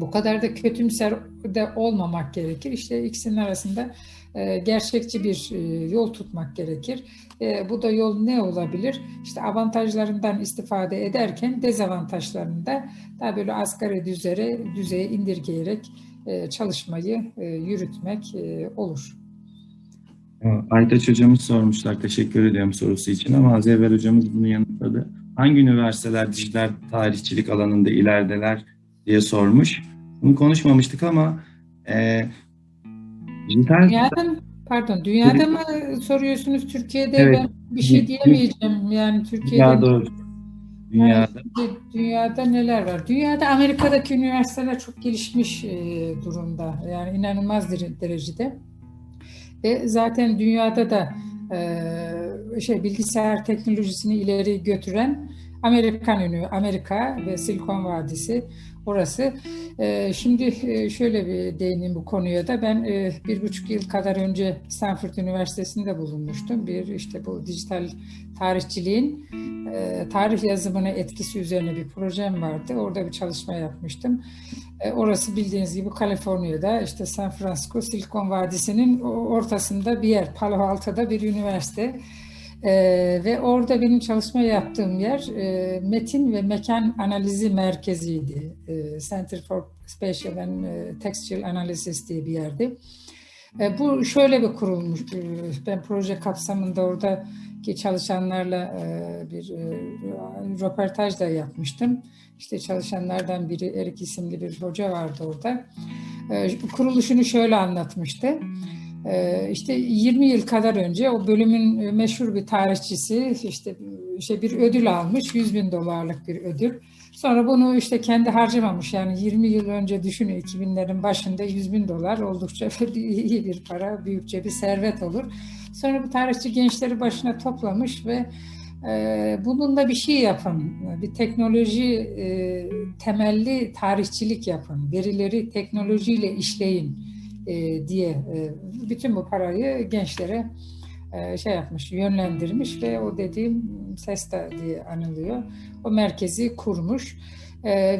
S2: Bu kadar da kötümser de olmamak gerekir. İşte ikisinin arasında e, gerçekçi bir e, yol tutmak gerekir. E, bu da yol ne olabilir? İşte avantajlarından istifade ederken dezavantajlarını da daha böyle asgari düzeye, düzeye indirgeyerek çalışmayı yürütmek olur.
S1: Aytaç hocamız sormuşlar. Teşekkür ediyorum sorusu için ama az evvel hocamız bunu yanıtladı. Hangi üniversiteler dijital tarihçilik alanında ilerideler diye sormuş. Bunu konuşmamıştık ama e,
S2: dijital... Dünyada, pardon, dünyada mı soruyorsunuz Türkiye'de? Evet. Ben bir şey diyemeyeceğim. Yani Türkiye'de... Dünyada, dünyada. Yani, dünyada neler var? Dünyada Amerika'daki üniversiteler çok gelişmiş e, durumda. Yani inanılmaz derecede. Ve zaten dünyada da e, şey bilgisayar teknolojisini ileri götüren Amerikan ünü, Amerika ve Silikon Vadisi orası. Ee, şimdi e, şöyle bir değineyim bu konuya da. Ben e, bir buçuk yıl kadar önce Stanford Üniversitesi'nde bulunmuştum. Bir işte bu dijital tarihçiliğin e, tarih yazımına etkisi üzerine bir projem vardı. Orada bir çalışma yapmıştım. Orası bildiğiniz gibi Kaliforniya'da işte San Francisco Silikon Vadisi'nin ortasında bir yer. Palo Alto'da bir üniversite. E, ve orada benim çalışma yaptığım yer e, metin ve mekan analizi merkeziydi. E, Center for Spatial and e, Textual Analysis diye bir yerdi. E, bu şöyle bir kurulmuş, e, ben proje kapsamında oradaki çalışanlarla e, bir e, röportaj da yapmıştım. İşte çalışanlardan biri Erik isimli bir hoca vardı orada. E, kuruluşunu şöyle anlatmıştı. Ee, işte 20 yıl kadar önce o bölümün e, meşhur bir tarihçisi işte işte bir ödül almış 100 bin dolarlık bir ödül. Sonra bunu işte kendi harcamamış yani 20 yıl önce düşünün 2000'lerin başında 100 bin dolar oldukça iyi bir para, büyükçe bir servet olur. Sonra bu tarihçi gençleri başına toplamış ve e, bununla bir şey yapın, bir teknoloji e, temelli tarihçilik yapın, verileri teknolojiyle işleyin e, diye e, bütün bu parayı gençlere e, şey yapmış, yönlendirmiş ve o dediğim SESTA diye anılıyor. O merkezi kurmuş.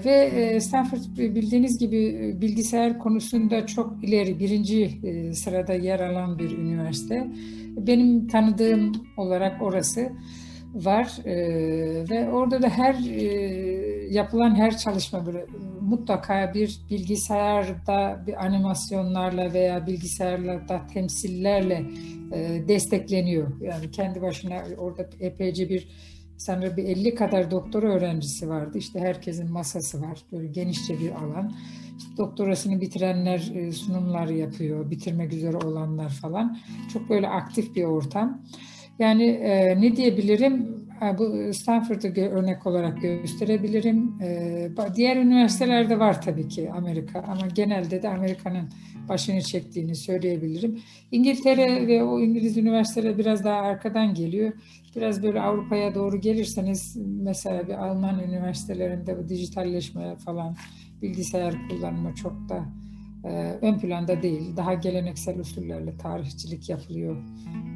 S2: Ve Stanford bildiğiniz gibi bilgisayar konusunda çok ileri birinci sırada yer alan bir üniversite. Benim tanıdığım olarak orası var e, ve orada da her e, yapılan her çalışma böyle mutlaka bir bilgisayarda bir animasyonlarla veya bilgisayarlarda temsillerle e, destekleniyor. Yani kendi başına orada epeyce bir sanırım bir 50 kadar doktora öğrencisi vardı. İşte herkesin masası var. Böyle genişçe bir alan. İşte doktorasını bitirenler e, sunumlar yapıyor. Bitirmek üzere olanlar falan. Çok böyle aktif bir ortam. Yani e, ne diyebilirim? Bu Stanford'u örnek olarak gösterebilirim. E, diğer üniversitelerde var tabii ki Amerika ama genelde de Amerika'nın başını çektiğini söyleyebilirim. İngiltere ve o İngiliz üniversiteleri biraz daha arkadan geliyor. Biraz böyle Avrupa'ya doğru gelirseniz mesela bir Alman üniversitelerinde bu dijitalleşme falan bilgisayar kullanımı çok da e, ön planda değil. Daha geleneksel usullerle tarihçilik yapılıyor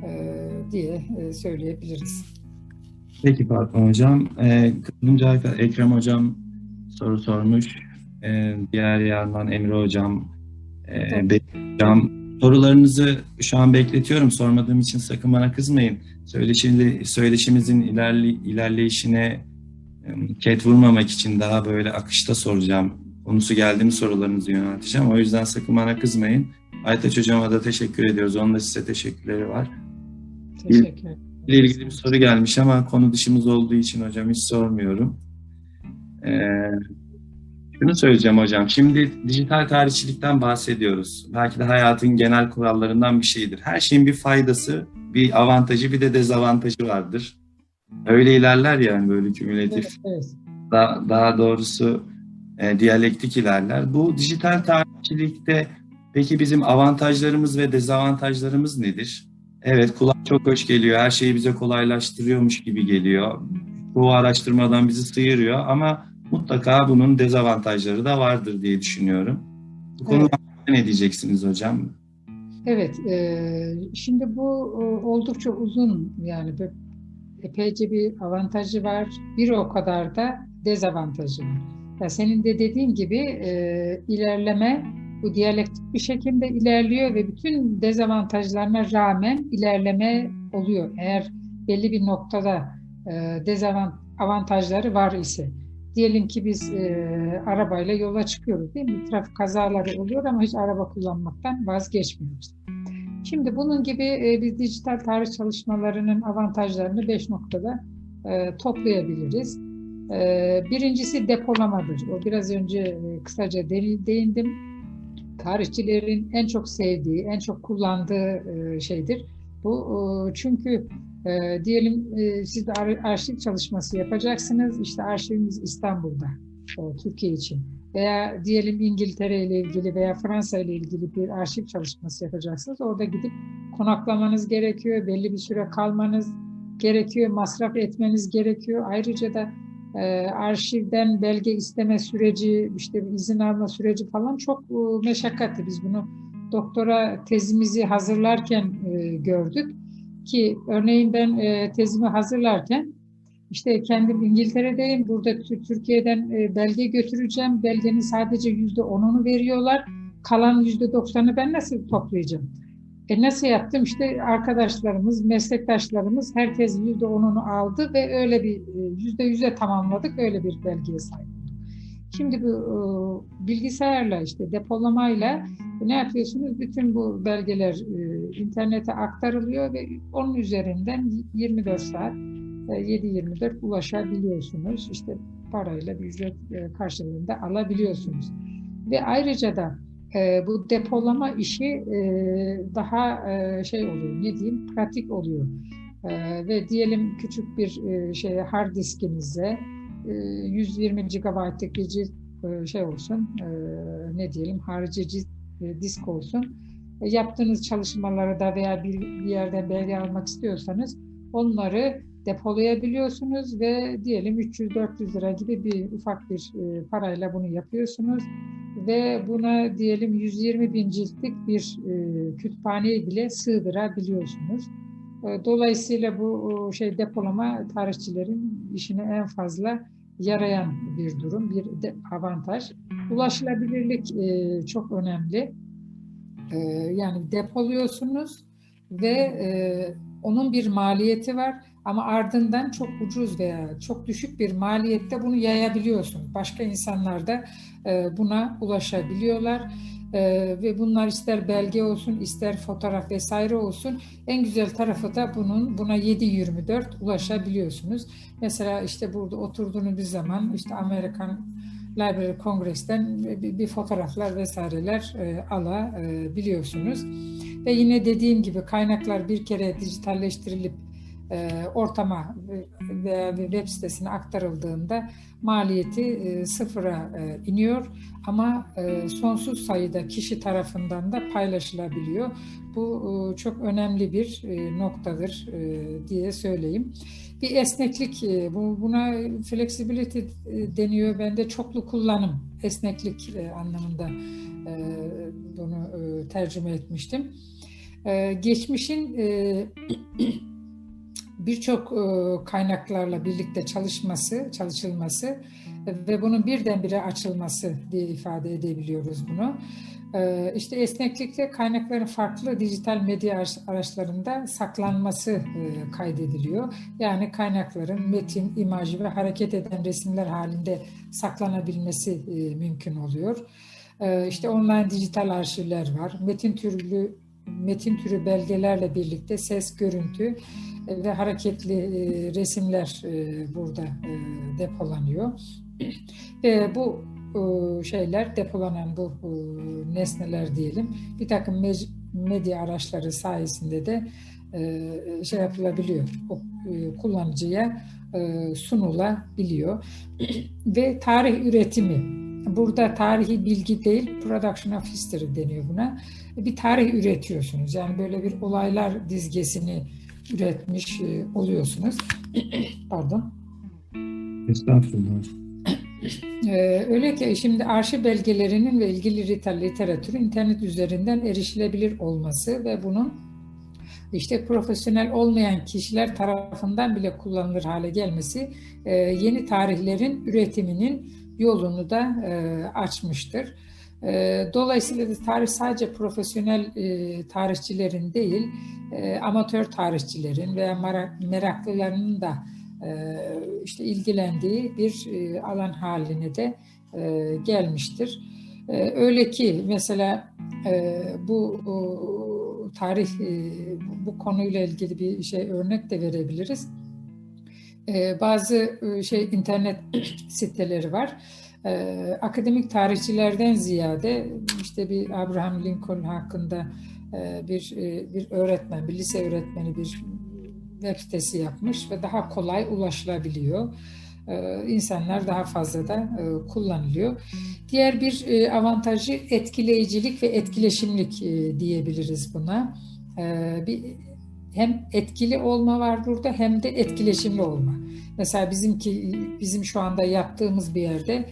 S2: e, diye e, söyleyebiliriz.
S1: Peki Fatma Hocam. E, Ekrem Hocam soru sormuş. E, diğer yandan Emre Hocam, e, Hocam sorularınızı şu an bekletiyorum. Sormadığım için sakın bana kızmayın. Söyleşi, söyleşimizin ilerli, ilerleyişine ket vurmamak için daha böyle akışta soracağım. Konusu geldiğim sorularınızı yönelteceğim. O yüzden sakın bana kızmayın. Aytaç Hocam'a da teşekkür ediyoruz. Onun da size teşekkürleri var. Teşekkür ederim. ile ilgili bir soru gelmiş ama konu dışımız olduğu için hocam hiç sormuyorum. Ee, Şunu söyleyeceğim hocam. Şimdi dijital tarihçilikten bahsediyoruz. Belki de hayatın genel kurallarından bir şeydir. Her şeyin bir faydası, bir avantajı, bir de dezavantajı vardır. Öyle ilerler yani böyle kümülatif. Evet, evet. Daha, daha doğrusu e, diyalektik ilerler. Bu dijital tarihçilikte peki bizim avantajlarımız ve dezavantajlarımız nedir? Evet kulak çok hoş geliyor. Her şeyi bize kolaylaştırıyormuş gibi geliyor. Bu araştırmadan bizi sıyırıyor ama mutlaka bunun dezavantajları da vardır diye düşünüyorum. Bu konuda evet. ne diyeceksiniz hocam?
S2: Evet, e, şimdi bu oldukça uzun yani epeyce bir avantajı var. Bir o kadar da dezavantajı var. Ya senin de dediğin gibi e, ilerleme bu diyalektik bir şekilde ilerliyor ve bütün dezavantajlarına rağmen ilerleme oluyor. Eğer belli bir noktada e, dezavantajları var ise. Diyelim ki biz e, arabayla yola çıkıyoruz değil mi? Trafik kazaları oluyor ama hiç araba kullanmaktan vazgeçmiyoruz. Şimdi bunun gibi e, biz dijital tarih çalışmalarının avantajlarını beş noktada e, toplayabiliriz. E, birincisi depolamadır. O biraz önce e, kısaca değindim. Tarihçilerin en çok sevdiği, en çok kullandığı e, şeydir. Bu e, çünkü diyelim siz de arşiv çalışması yapacaksınız. İşte arşivimiz İstanbul'da, Türkiye için. Veya diyelim İngiltere ile ilgili veya Fransa ile ilgili bir arşiv çalışması yapacaksınız. Orada gidip konaklamanız gerekiyor, belli bir süre kalmanız gerekiyor, masraf etmeniz gerekiyor. Ayrıca da e, arşivden belge isteme süreci, işte izin alma süreci falan çok e, meşakkatli. Biz bunu doktora tezimizi hazırlarken e, gördük ki örneğin ben e, tezimi hazırlarken işte kendim İngiltere'deyim. Burada Türkiye'den e, belge götüreceğim. Belgenin sadece yüzde onunu veriyorlar. Kalan yüzde doksanı ben nasıl toplayacağım? E nasıl yaptım? İşte arkadaşlarımız, meslektaşlarımız herkes yüzde onunu aldı ve öyle bir e, yüzde yüze tamamladık. Öyle bir belgeye sahip Şimdi bu e, bilgisayarla işte depolamayla ne yapıyorsunuz? Bütün bu belgeler e, internete aktarılıyor ve onun üzerinden 24 saat 7-24 e, ulaşabiliyorsunuz. İşte parayla bir ücret karşılığında alabiliyorsunuz. Ve ayrıca da bu depolama işi daha şey oluyor, ne diyeyim, pratik oluyor. Ve diyelim küçük bir şey hard diskinize 120 GB'lık bir şey olsun, ne diyelim harici disk olsun. Yaptığınız çalışmaları da veya bir, bir yerden belge almak istiyorsanız onları depolayabiliyorsunuz ve diyelim 300-400 lira gibi bir ufak bir parayla bunu yapıyorsunuz ve buna diyelim 120 bin ciltlik bir kütüphaneyi bile sığdırabiliyorsunuz. Dolayısıyla bu şey depolama tarihçilerin işine en fazla yarayan bir durum, bir de avantaj. Ulaşılabilirlik e, çok önemli. E, yani depoluyorsunuz ve e, onun bir maliyeti var ama ardından çok ucuz veya çok düşük bir maliyette bunu yayabiliyorsun. Başka insanlar da e, buna ulaşabiliyorlar. Ee, ve bunlar ister belge olsun ister fotoğraf vesaire olsun en güzel tarafı da bunun buna 7-24 ulaşabiliyorsunuz. Mesela işte burada oturduğunuz bir zaman işte Amerikan Library Congress'ten bir, fotoğraflar vesaireler e, alabiliyorsunuz. Ve yine dediğim gibi kaynaklar bir kere dijitalleştirilip e, ortama veya web sitesine aktarıldığında maliyeti e, sıfıra e, iniyor ama e, sonsuz sayıda kişi tarafından da paylaşılabiliyor. Bu e, çok önemli bir e, noktadır e, diye söyleyeyim. Bir esneklik, e, bu, buna flexibility e, deniyor. Ben de çoklu kullanım, esneklik e, anlamında e, bunu e, tercüme etmiştim. E, geçmişin e, birçok e, kaynaklarla birlikte çalışması, çalışılması ve bunun birdenbire açılması diye ifade edebiliyoruz bunu. E, işte esneklikle kaynakların farklı dijital medya araçlarında saklanması e, kaydediliyor. Yani kaynakların metin, imaj ve hareket eden resimler halinde saklanabilmesi mümkün oluyor. İşte online dijital arşivler var. Metin türlü metin türü belgelerle birlikte ses, görüntü ve hareketli e, resimler e, burada e, depolanıyor. Bu e, şeyler depolanan bu e, nesneler diyelim bir takım medya araçları sayesinde de e, şey yapılabiliyor. O, kullanıcıya sunulabiliyor. Ve tarih üretimi. Burada tarihi bilgi değil, production of history deniyor buna. Bir tarih üretiyorsunuz. Yani böyle bir olaylar dizgesini üretmiş oluyorsunuz. Pardon.
S1: Estağfurullah.
S2: Ee, öyle ki şimdi arşiv belgelerinin ve ilgili literatürü internet üzerinden erişilebilir olması ve bunun işte profesyonel olmayan kişiler tarafından bile kullanılır hale gelmesi e, yeni tarihlerin üretiminin yolunu da e, açmıştır. E, dolayısıyla da tarih sadece profesyonel tarihçilerin değil, amatör tarihçilerin veya meraklılarının da işte ilgilendiği bir alan haline de gelmiştir. Öyle ki mesela bu tarih bu konuyla ilgili bir şey örnek de verebiliriz. Bazı şey internet siteleri var. Akademik tarihçilerden ziyade işte bir Abraham Lincoln hakkında bir bir öğretmen, bir lise öğretmeni bir web sitesi yapmış ve daha kolay ulaşılabiliyor. Ee, insanlar daha fazla da e, kullanılıyor. Diğer bir e, avantajı etkileyicilik ve etkileşimlik e, diyebiliriz buna. Ee, bir hem etkili olma var burada hem de etkileşimli olma. Mesela bizimki bizim şu anda yaptığımız bir yerde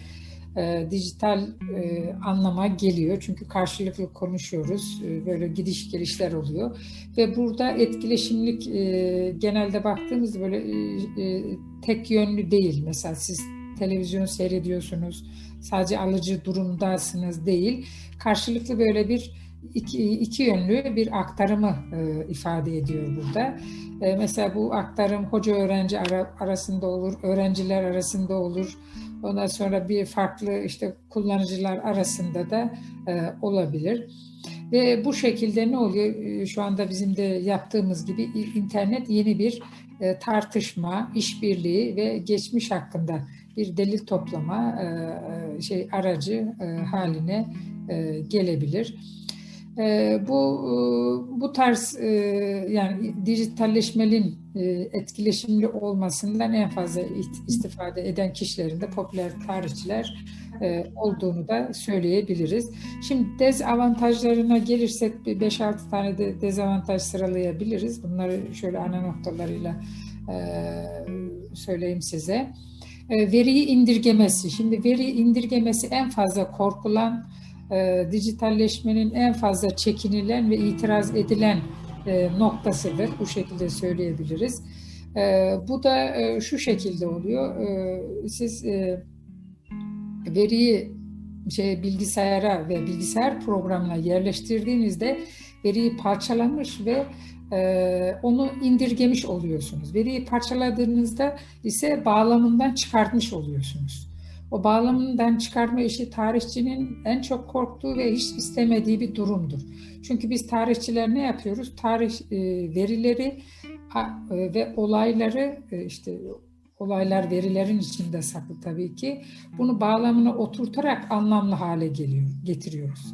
S2: e, dijital e, anlama geliyor. Çünkü karşılıklı konuşuyoruz. E, böyle gidiş gelişler oluyor. Ve burada etkileşimlik e, genelde baktığımızda böyle e, e, tek yönlü değil. Mesela siz televizyon seyrediyorsunuz. Sadece alıcı durumdasınız değil. Karşılıklı böyle bir iki, iki yönlü bir aktarımı e, ifade ediyor burada. E, mesela bu aktarım hoca öğrenci ara, arasında olur, öğrenciler arasında olur, Ondan sonra bir farklı işte kullanıcılar arasında da e, olabilir. Ve bu şekilde ne oluyor? E, şu anda bizim de yaptığımız gibi internet yeni bir e, tartışma, işbirliği ve geçmiş hakkında bir delil toplama e, şey aracı haline gelebilir. E, bu e, bu tarz e, yani dijitalleşmenin e, etkileşimli olmasından en fazla istifade eden kişilerin de popüler tarihçiler e, olduğunu da söyleyebiliriz. Şimdi dezavantajlarına gelirsek 5-6 tane de dezavantaj sıralayabiliriz. Bunları şöyle ana noktalarıyla e, söyleyeyim size. E, veriyi indirgemesi. Şimdi veri indirgemesi en fazla korkulan e, dijitalleşmenin en fazla çekinilen ve itiraz edilen e, noktasıdır. Bu şekilde söyleyebiliriz. E, bu da e, şu şekilde oluyor. E, siz e, veriyi şey bilgisayara ve bilgisayar programına yerleştirdiğinizde veriyi parçalamış ve e, onu indirgemiş oluyorsunuz. Veriyi parçaladığınızda ise bağlamından çıkartmış oluyorsunuz. O bağlamından çıkarma işi tarihçinin en çok korktuğu ve hiç istemediği bir durumdur. Çünkü biz tarihçiler ne yapıyoruz? Tarih e, verileri e, ve olayları e, işte olaylar verilerin içinde saklı tabii ki. Bunu bağlamına oturtarak anlamlı hale geliyor, getiriyoruz.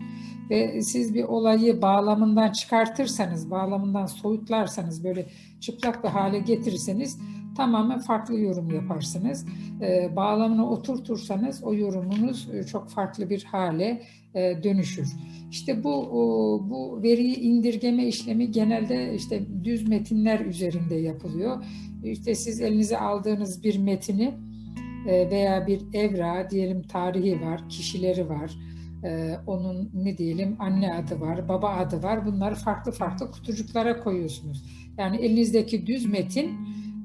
S2: Ve siz bir olayı bağlamından çıkartırsanız, bağlamından soyutlarsanız, böyle çıplak bir hale getirirseniz tamamen farklı yorum yaparsınız. E, bağlamına oturtursanız o yorumunuz e, çok farklı bir hale e, dönüşür. İşte bu o, bu veriyi indirgeme işlemi genelde işte düz metinler üzerinde yapılıyor. İşte siz elinize aldığınız bir metini e, veya bir evra diyelim tarihi var, kişileri var. Ee, onun ne diyelim anne adı var, baba adı var. Bunları farklı farklı kutucuklara koyuyorsunuz. Yani elinizdeki düz metin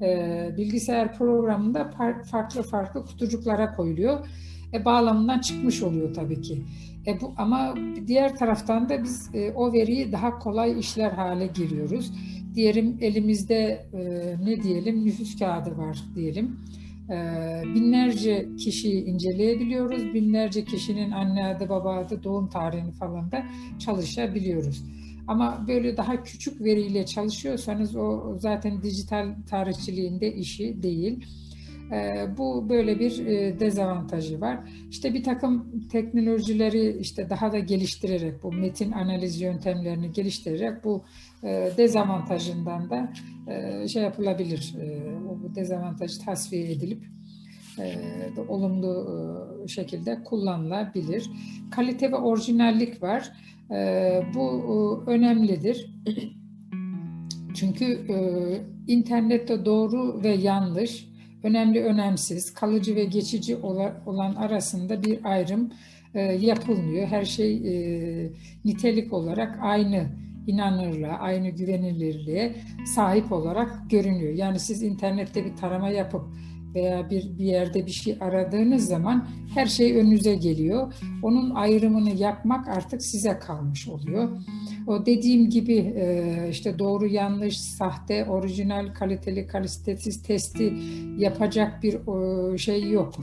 S2: e, bilgisayar programında farklı farklı kutucuklara koyuluyor. E, bağlamından çıkmış oluyor tabii ki. E, bu, ama diğer taraftan da biz e, o veriyi daha kolay işler hale giriyoruz. Diyelim elimizde e, ne diyelim nüfus kağıdı var diyelim. E, binlerce kişiyi inceleyebiliyoruz. Binlerce kişinin anne adı, baba adı, doğum tarihini falan da çalışabiliyoruz. Ama böyle daha küçük veriyle çalışıyorsanız o zaten dijital tarihçiliğinde işi değil. Bu böyle bir dezavantajı var. İşte bir takım teknolojileri işte daha da geliştirerek bu metin analiz yöntemlerini geliştirerek bu dezavantajından da şey yapılabilir. Bu dezavantajı tasfiye edilip olumlu şekilde kullanılabilir. Kalite ve orijinallik var. Bu önemlidir. Çünkü internette doğru ve yanlış önemli önemsiz, kalıcı ve geçici olan arasında bir ayrım e, yapılmıyor. Her şey e, nitelik olarak aynı inanırlığa, aynı güvenilirliğe sahip olarak görünüyor. Yani siz internette bir tarama yapıp veya bir, bir yerde bir şey aradığınız zaman her şey önünüze geliyor. Onun ayrımını yapmak artık size kalmış oluyor. O dediğim gibi e, işte doğru yanlış, sahte, orijinal, kaliteli, kalitesiz testi yapacak bir şey yok.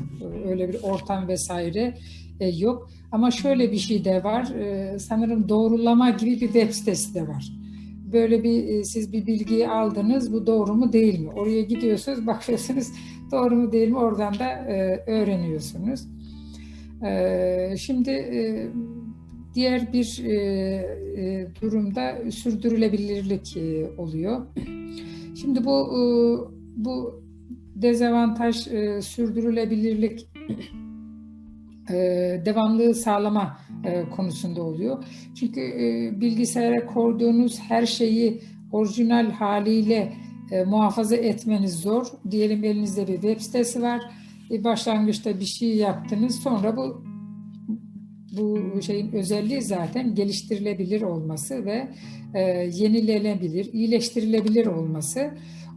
S2: Öyle bir ortam vesaire e, yok. Ama şöyle bir şey de var. E, sanırım doğrulama gibi bir web sitesi de var böyle bir siz bir bilgiyi aldınız bu doğru mu değil mi? Oraya gidiyorsunuz bakıyorsunuz doğru mu değil mi oradan da öğreniyorsunuz. Şimdi Diğer bir e, e, durumda sürdürülebilirlik e, oluyor. Şimdi bu e, bu dezavantaj e, sürdürülebilirlik e, devamlılığı sağlama e, konusunda oluyor. Çünkü e, bilgisayara koyduğunuz her şeyi orijinal haliyle e, muhafaza etmeniz zor. Diyelim elinizde bir web sitesi var. E, başlangıçta bir şey yaptınız. Sonra bu bu şeyin özelliği zaten geliştirilebilir olması ve e, yenilenebilir, iyileştirilebilir olması.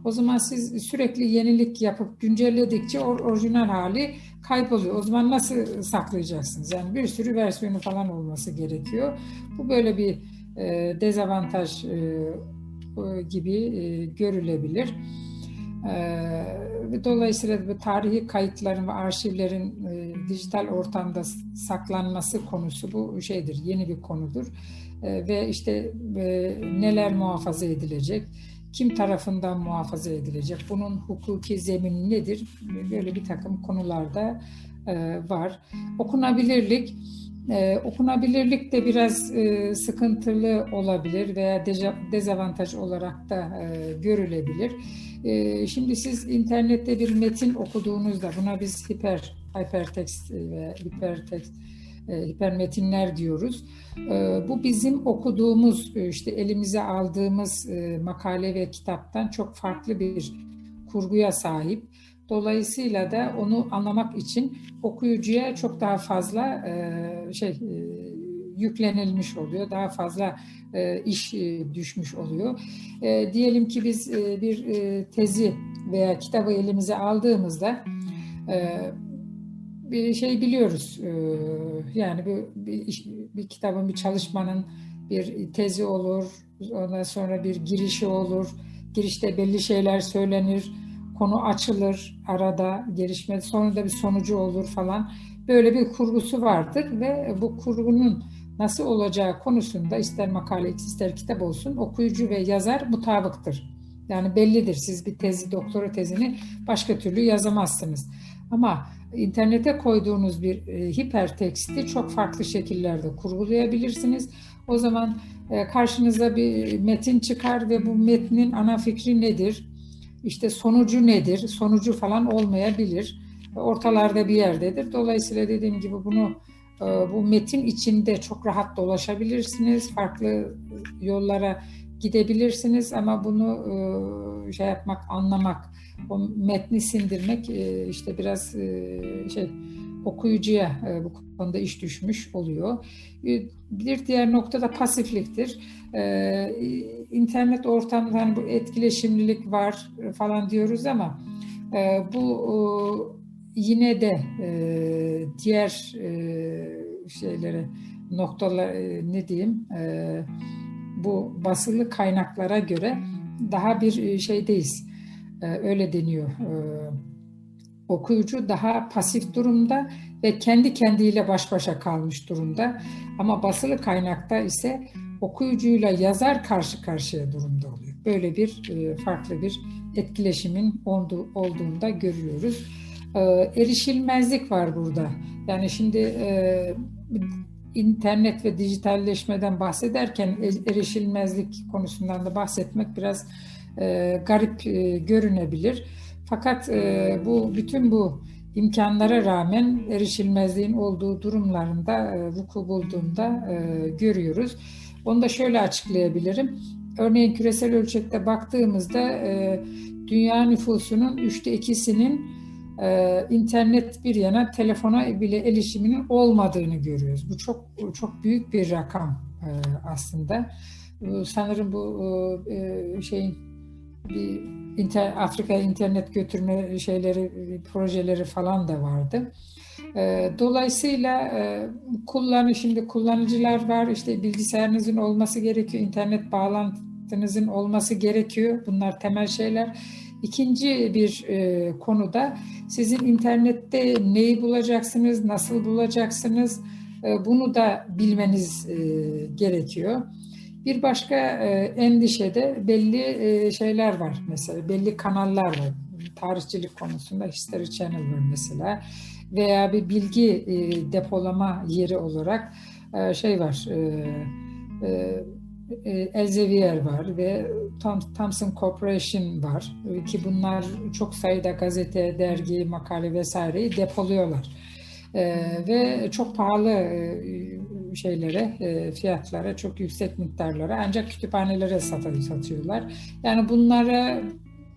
S2: O zaman siz sürekli yenilik yapıp güncelledikçe or, orijinal hali kayboluyor. O zaman nasıl saklayacaksınız? Yani bir sürü versiyonu falan olması gerekiyor. Bu böyle bir e, dezavantaj e, gibi e, görülebilir. Ee, dolayısıyla bu tarihi kayıtların ve arşivlerin e, dijital ortamda saklanması konusu bu şeydir, yeni bir konudur. E, ve işte e, neler muhafaza edilecek, kim tarafından muhafaza edilecek, bunun hukuki zemini nedir? Böyle bir takım konularda e, var. Okunabilirlik, ee, okunabilirlik de biraz e, sıkıntılı olabilir veya dezavantaj olarak da e, görülebilir. E, şimdi siz internette bir metin okuduğunuzda buna biz hiper hypertext ve hipertext e, hipermetinler diyoruz. E, bu bizim okuduğumuz işte elimize aldığımız e, makale ve kitaptan çok farklı bir kurguya sahip. Dolayısıyla da onu anlamak için okuyucuya çok daha fazla e, şey e, yüklenilmiş oluyor. Daha fazla e, iş düşmüş oluyor. Diyelim ki biz bir tezi veya kitabı elimize aldığımızda bir şey biliyoruz. Yani bir, bir, bir kitabın, bir çalışmanın bir tezi olur. Ondan sonra bir girişi olur. Girişte belli şeyler söylenir konu açılır arada gelişme sonra da bir sonucu olur falan böyle bir kurgusu vardır ve bu kurgunun nasıl olacağı konusunda ister makale ister kitap olsun okuyucu ve yazar mutabıktır. Yani bellidir siz bir tezi doktora tezini başka türlü yazamazsınız. Ama internete koyduğunuz bir e, hiperteksti çok farklı şekillerde kurgulayabilirsiniz. O zaman e, karşınıza bir metin çıkar ve bu metnin ana fikri nedir? İşte sonucu nedir? Sonucu falan olmayabilir. Ortalarda bir yerdedir. Dolayısıyla dediğim gibi bunu e, bu metin içinde çok rahat dolaşabilirsiniz. Farklı yollara gidebilirsiniz ama bunu e, şey yapmak, anlamak, o metni sindirmek e, işte biraz şey okuyucuya bu konuda iş düşmüş oluyor. Bir diğer nokta da pasifliktir. İnternet ortamında hani bu etkileşimlilik var falan diyoruz ama bu yine de diğer şeylere noktalar ne diyeyim bu basılı kaynaklara göre daha bir şeydeyiz. Öyle deniyor. Okuyucu daha pasif durumda ve kendi kendiyle baş başa kalmış durumda. Ama basılı kaynakta ise okuyucuyla yazar karşı karşıya durumda oluyor. Böyle bir e, farklı bir etkileşimin olduğu, olduğunda görüyoruz. E, erişilmezlik var burada. Yani şimdi e, internet ve dijitalleşmeden bahsederken erişilmezlik konusundan da bahsetmek biraz garip görünebilir. Fakat e, bu bütün bu imkanlara rağmen erişilmezliğin olduğu durumlarında e, vuku bulduğunda e, görüyoruz. Onu da şöyle açıklayabilirim. Örneğin küresel ölçekte baktığımızda e, dünya nüfusunun üçte ikisinin e, internet bir yana telefona bile erişiminin olmadığını görüyoruz. Bu çok çok büyük bir rakam e, aslında. E, sanırım bu e, şeyin bir inter, Afrika'ya internet götürme şeyleri, projeleri falan da vardı. E, dolayısıyla e, kullanı şimdi kullanıcılar var, işte bilgisayarınızın olması gerekiyor, internet bağlantınızın olması gerekiyor. Bunlar temel şeyler. İkinci bir e, konuda sizin internette neyi bulacaksınız, nasıl bulacaksınız e, bunu da bilmeniz e, gerekiyor. Bir başka e, endişede belli e, şeyler var mesela, belli kanallar var. Tarihçilik konusunda History Channel var mesela veya bir bilgi e, depolama yeri olarak şey var, Elsevier var ve Thomson Corporation var ki bunlar çok sayıda gazete, dergi, makale vesaireyi depoluyorlar. Ee, ve çok pahalı şeylere, e, fiyatlara, çok yüksek miktarlara ancak kütüphanelere satıyorlar. Yani bunlara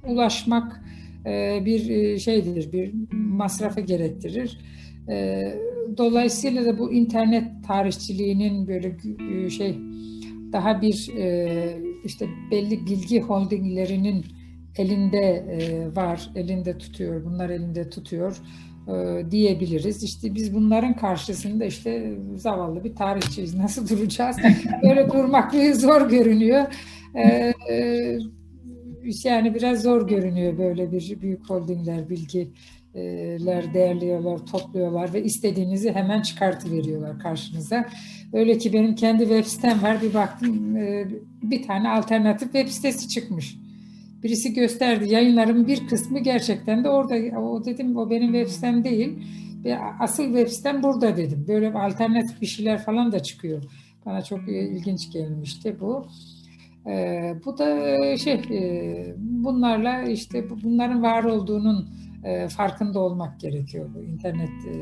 S2: ulaşmak e, bir şeydir, bir masrafı gerektirir. Dolayısıyla da bu internet tarihçiliğinin böyle şey daha bir işte belli bilgi holdinglerinin elinde var, elinde tutuyor, bunlar elinde tutuyor e, diyebiliriz. İşte biz bunların karşısında işte zavallı bir tarihçiyiz. Nasıl duracağız? Böyle durmak zor görünüyor. E, e, yani biraz zor görünüyor böyle bir büyük holdingler bilgiler değerliyorlar, topluyorlar ve istediğinizi hemen çıkartıveriyorlar karşınıza. Öyle ki benim kendi web sitem var. Bir baktım bir tane alternatif web sitesi çıkmış birisi gösterdi. Yayınlarımın bir kısmı gerçekten de orada. O dedim o benim web sitem değil. Asıl web sitem burada dedim. Böyle alternatif bir şeyler falan da çıkıyor. Bana çok ilginç gelmişti bu. Ee, bu da şey e, bunlarla işte bunların var olduğunun e, farkında olmak gerekiyor. Bu internet e,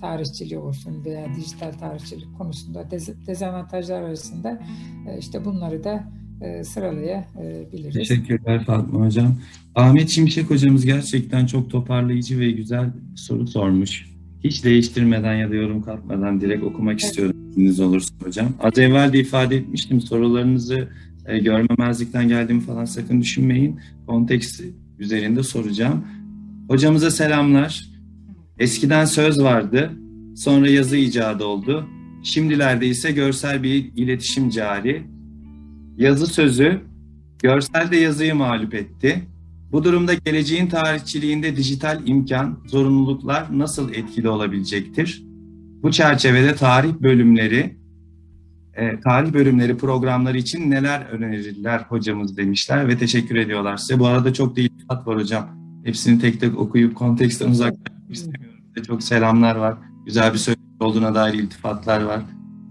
S2: tarihçiliği olsun veya dijital tarihçilik konusunda dez, dezavantajlar arasında e, işte bunları da e, sıralayabiliriz.
S1: Teşekkürler Fatma Hocam. Ahmet Şimşek Hocamız gerçekten çok toparlayıcı ve güzel soru sormuş. Hiç değiştirmeden ya da yorum katmadan direkt okumak evet. istiyorum izniniz olursa hocam. Az evvel de ifade etmiştim sorularınızı e, görmemezlikten geldiğimi falan sakın düşünmeyin. Kontekst üzerinde soracağım. Hocamıza selamlar. Eskiden söz vardı, sonra yazı icadı oldu. Şimdilerde ise görsel bir iletişim cari yazı sözü, görsel de yazıyı mağlup etti. Bu durumda geleceğin tarihçiliğinde dijital imkan, zorunluluklar nasıl etkili olabilecektir? Bu çerçevede tarih bölümleri, e, tarih bölümleri programları için neler önerirler hocamız demişler ve teşekkür ediyorlar size. Bu arada çok da iltifat var hocam. Hepsini tek tek okuyup konteksten uzaklaşmak istemiyorum. Çok selamlar var. Güzel bir söyleşi olduğuna dair iltifatlar var.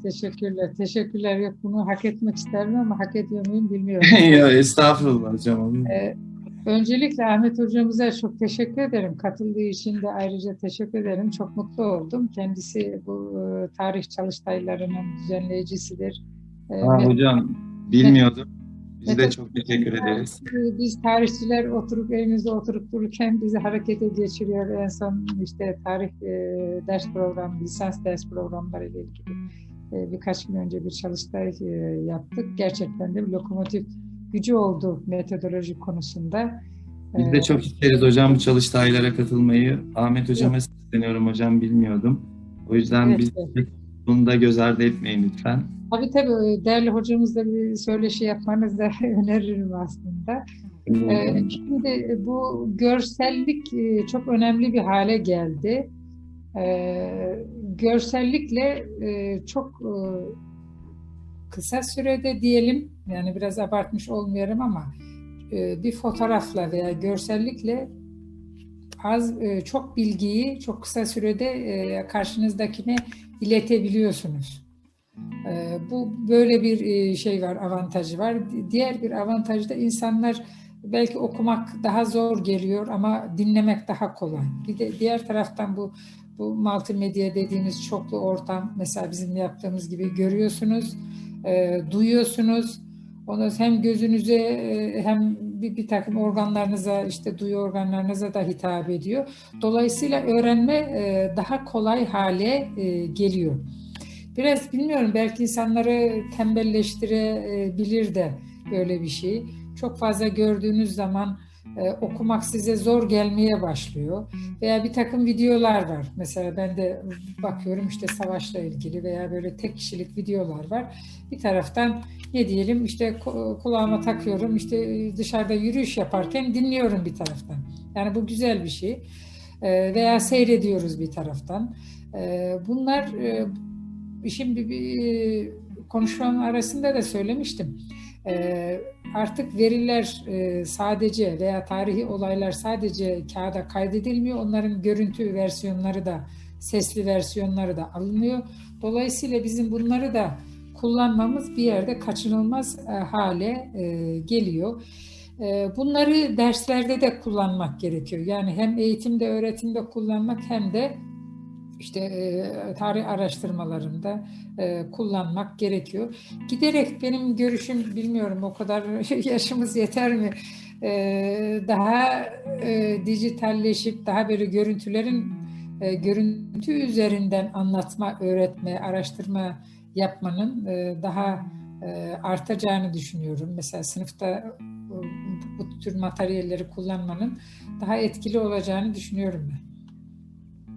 S2: Teşekkürler. Teşekkürler. Yok bunu hak etmek isterim ama hak ediyor muyum bilmiyorum.
S1: ya, estağfurullah hocam.
S2: Ee, öncelikle Ahmet hocamıza çok teşekkür ederim. Katıldığı için de ayrıca teşekkür ederim. Çok mutlu oldum. Kendisi bu e, tarih çalıştaylarının düzenleyicisidir.
S1: Ee, ha, hocam bilmiyordum. Biz de çok teşekkür ederiz.
S2: Biz tarihçiler oturup evimizde oturup dururken bizi harekete geçiriyor. En son işte tarih e, ders programı, lisans ders programları ile ilgili birkaç gün önce bir çalıştay e, yaptık. Gerçekten de bir lokomotif gücü oldu metodoloji konusunda.
S1: Biz de e, çok isteriz hocam bu çalıştaylara katılmayı. Ahmet hocama evet. sesleniyorum hocam bilmiyordum. O yüzden evet, biz evet. bunu da göz ardı etmeyin lütfen.
S2: Tabii tabii değerli hocamızla bir söyleşi yapmanızı da öneririm aslında. Hmm. Şimdi bu görsellik çok önemli bir hale geldi. E, görsellikle e, çok e, kısa sürede diyelim, yani biraz abartmış olmuyorum ama e, bir fotoğrafla veya görsellikle az e, çok bilgiyi çok kısa sürede e, karşınızdakine iletebiliyorsunuz. E, bu böyle bir e, şey var, avantajı var. Diğer bir avantajı da insanlar belki okumak daha zor geliyor ama dinlemek daha kolay. Bir de diğer taraftan bu bu multimedya dediğimiz çoklu ortam mesela bizim yaptığımız gibi görüyorsunuz, e, duyuyorsunuz. Onu hem gözünüze e, hem bir, bir takım organlarınıza işte duyu organlarınıza da hitap ediyor. Dolayısıyla öğrenme e, daha kolay hale e, geliyor. Biraz bilmiyorum belki insanları tembelleştirebilir de böyle bir şey. Çok fazla gördüğünüz zaman e, okumak size zor gelmeye başlıyor. Veya bir takım videolar var. Mesela ben de bakıyorum işte savaşla ilgili veya böyle tek kişilik videolar var. Bir taraftan ne diyelim işte kulağıma takıyorum işte dışarıda yürüyüş yaparken dinliyorum bir taraftan. Yani bu güzel bir şey. E, veya seyrediyoruz bir taraftan. E, bunlar e, şimdi bir konuşmam arasında da söylemiştim e, artık veriler sadece veya tarihi olaylar sadece kağıda kaydedilmiyor. Onların görüntü versiyonları da, sesli versiyonları da alınıyor. Dolayısıyla bizim bunları da kullanmamız bir yerde kaçınılmaz hale geliyor. Bunları derslerde de kullanmak gerekiyor. Yani hem eğitimde, öğretimde kullanmak hem de işte tarih araştırmalarında kullanmak gerekiyor. Giderek benim görüşüm bilmiyorum o kadar yaşımız yeter mi? Daha dijitalleşip daha böyle görüntülerin görüntü üzerinden anlatma, öğretme, araştırma yapmanın daha artacağını düşünüyorum. Mesela sınıfta bu tür materyalleri kullanmanın daha etkili olacağını düşünüyorum ben.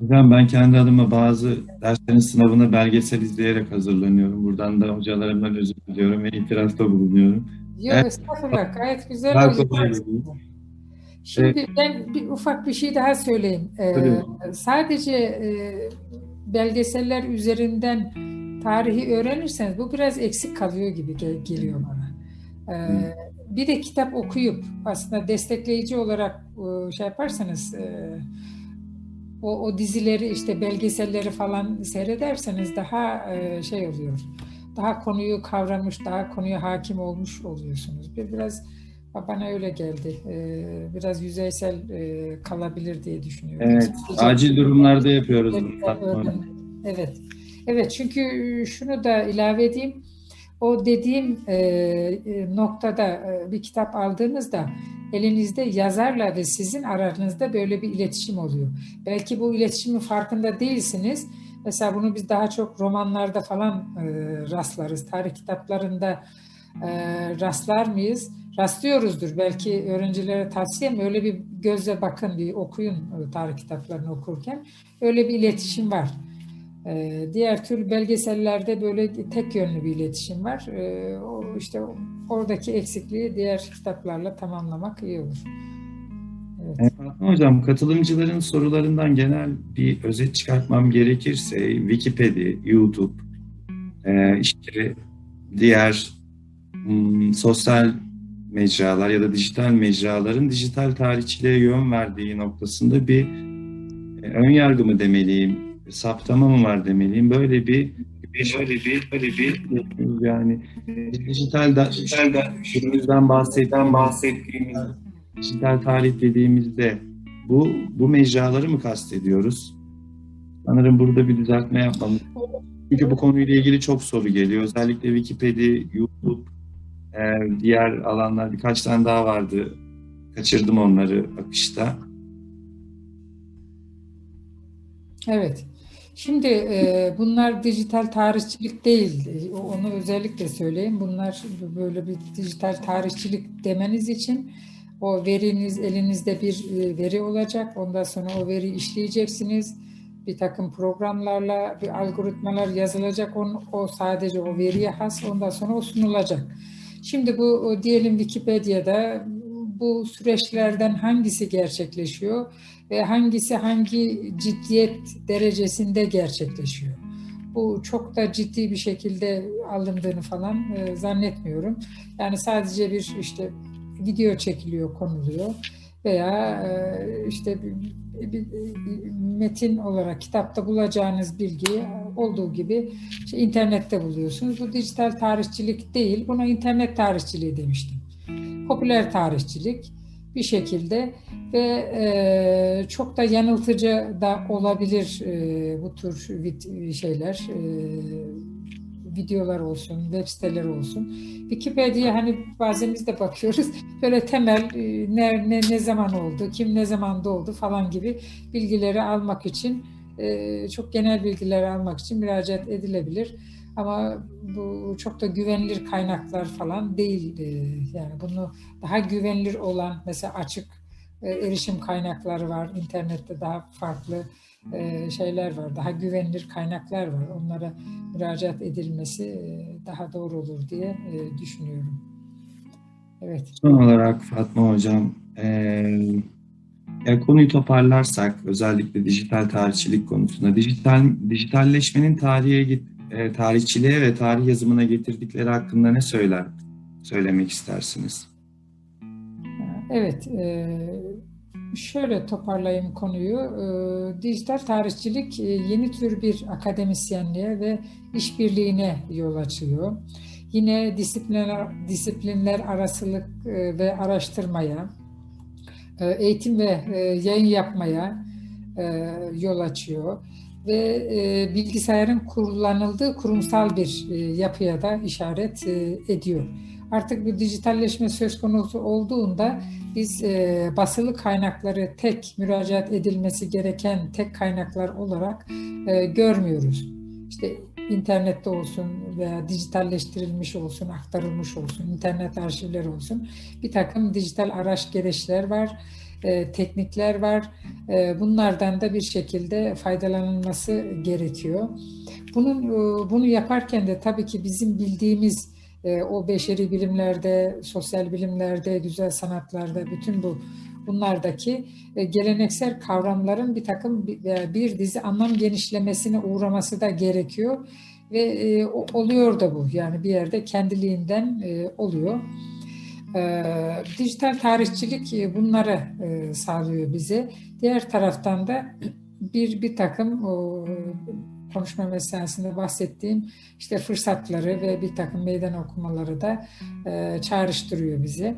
S1: Hocam ben kendi adıma bazı derslerin sınavına belgesel izleyerek hazırlanıyorum. Buradan da hocalarımdan özür diliyorum ve itirafta bulunuyorum.
S2: Yok evet. estağfurullah gayet güzel. Daha kolay Şimdi evet. ben bir ufak bir şey daha söyleyeyim. Ee, sadece e, belgeseller üzerinden tarihi öğrenirseniz bu biraz eksik kalıyor gibi gel- geliyor bana. Ee, bir de kitap okuyup aslında destekleyici olarak e, şey yaparsanız e, o, o dizileri işte belgeselleri falan seyrederseniz daha e, şey oluyor. Daha konuyu kavramış, daha konuya hakim olmuş oluyorsunuz. Bir biraz bana öyle geldi. E, biraz yüzeysel e, kalabilir diye düşünüyorum.
S1: Evet, Mesela, acil durumlarda yapıyoruz.
S2: Evet. Evet, çünkü şunu da ilave edeyim o dediğim e, e, noktada e, bir kitap aldığınızda elinizde yazarla ve sizin aranızda böyle bir iletişim oluyor. Belki bu iletişimin farkında değilsiniz. Mesela bunu biz daha çok romanlarda falan e, rastlarız. Tarih kitaplarında e, rastlar mıyız? Rastlıyoruzdur. Belki öğrencilere tavsiyem öyle bir gözle bakın, bir okuyun e, tarih kitaplarını okurken. Öyle bir iletişim var. Ee, diğer tür belgesellerde böyle tek yönlü bir iletişim var. Ee, o işte oradaki eksikliği diğer kitaplarla tamamlamak iyi olur.
S1: Evet. Hocam katılımcıların sorularından genel bir özet çıkartmam gerekirse Wikipedia, YouTube, e, işte diğer hmm, sosyal mecralar ya da dijital mecraların dijital tarihçiliğe yön verdiği noktasında bir e, ön yargı mı demeliyim, saptama mı var demeliyim. Böyle bir böyle bir böyle bir yani dijital da dijital da günümüzden bahsettiğim bahsettiğimiz dijital tarih dediğimizde bu bu mecraları mı kastediyoruz? Sanırım burada bir düzeltme yapmamız. Çünkü bu konuyla ilgili çok soru geliyor. Özellikle Wikipedia, YouTube, e, diğer alanlar birkaç tane daha vardı. Kaçırdım onları akışta.
S2: Evet. Şimdi e, bunlar dijital tarihçilik değil. Onu özellikle söyleyeyim. Bunlar böyle bir dijital tarihçilik demeniz için o veriniz elinizde bir e, veri olacak. Ondan sonra o veri işleyeceksiniz. Bir takım programlarla bir algoritmalar yazılacak. On, o sadece o veriye has. Ondan sonra o sunulacak. Şimdi bu diyelim Wikipedia'da bu süreçlerden hangisi gerçekleşiyor? ve hangisi hangi ciddiyet derecesinde gerçekleşiyor. Bu çok da ciddi bir şekilde alındığını falan e, zannetmiyorum. Yani sadece bir işte video çekiliyor, konuluyor veya e, işte bir, bir, bir metin olarak kitapta bulacağınız bilgiyi olduğu gibi işte internette buluyorsunuz. Bu dijital tarihçilik değil, buna internet tarihçiliği demiştim. Popüler tarihçilik bir şekilde ve e, çok da yanıltıcı da olabilir e, bu tür şeyler, e, videolar olsun, web siteleri olsun. Wikipedia hani bazen biz de bakıyoruz böyle temel e, ne, ne, ne zaman oldu, kim ne zaman doğdu falan gibi bilgileri almak için e, çok genel bilgileri almak için müracaat edilebilir. Ama bu çok da güvenilir kaynaklar falan değil. E, yani bunu daha güvenilir olan mesela açık erişim kaynakları var. internette daha farklı şeyler var. Daha güvenilir kaynaklar var. Onlara müracaat edilmesi daha doğru olur diye düşünüyorum.
S1: Evet. Son olarak Fatma Hocam, e, yani konuyu toparlarsak özellikle dijital tarihçilik konusunda dijital dijitalleşmenin tarihe e, tarihçiliğe ve tarih yazımına getirdikleri hakkında ne söyler söylemek istersiniz?
S2: Evet, e, şöyle toparlayayım konuyu. E, dijital tarihçilik e, yeni tür bir akademisyenliğe ve işbirliğine yol açıyor. Yine disiplinler, disiplinler arasılık e, ve araştırmaya, e, eğitim ve e, yayın yapmaya e, yol açıyor ve bilgisayarın kullanıldığı kurumsal bir yapıya da işaret ediyor. Artık bu dijitalleşme söz konusu olduğunda biz basılı kaynakları tek müracaat edilmesi gereken tek kaynaklar olarak görmüyoruz. İşte internette olsun veya dijitalleştirilmiş olsun, aktarılmış olsun, internet arşivleri olsun bir takım dijital araç gereçler var, e, teknikler var. E, bunlardan da bir şekilde faydalanılması gerekiyor. Bunun e, bunu yaparken de tabii ki bizim bildiğimiz e, o beşeri bilimlerde, sosyal bilimlerde, güzel sanatlarda bütün bu bunlardaki e, geleneksel kavramların bir takım veya bir dizi anlam genişlemesine uğraması da gerekiyor ve e, oluyor da bu yani bir yerde kendiliğinden e, oluyor. Dijital tarihçilik bunları sağlıyor bize. Diğer taraftan da bir bir takım o, konuşma meselesinde bahsettiğim işte fırsatları ve bir takım meydan okumaları da e, çağrıştırıyor bize.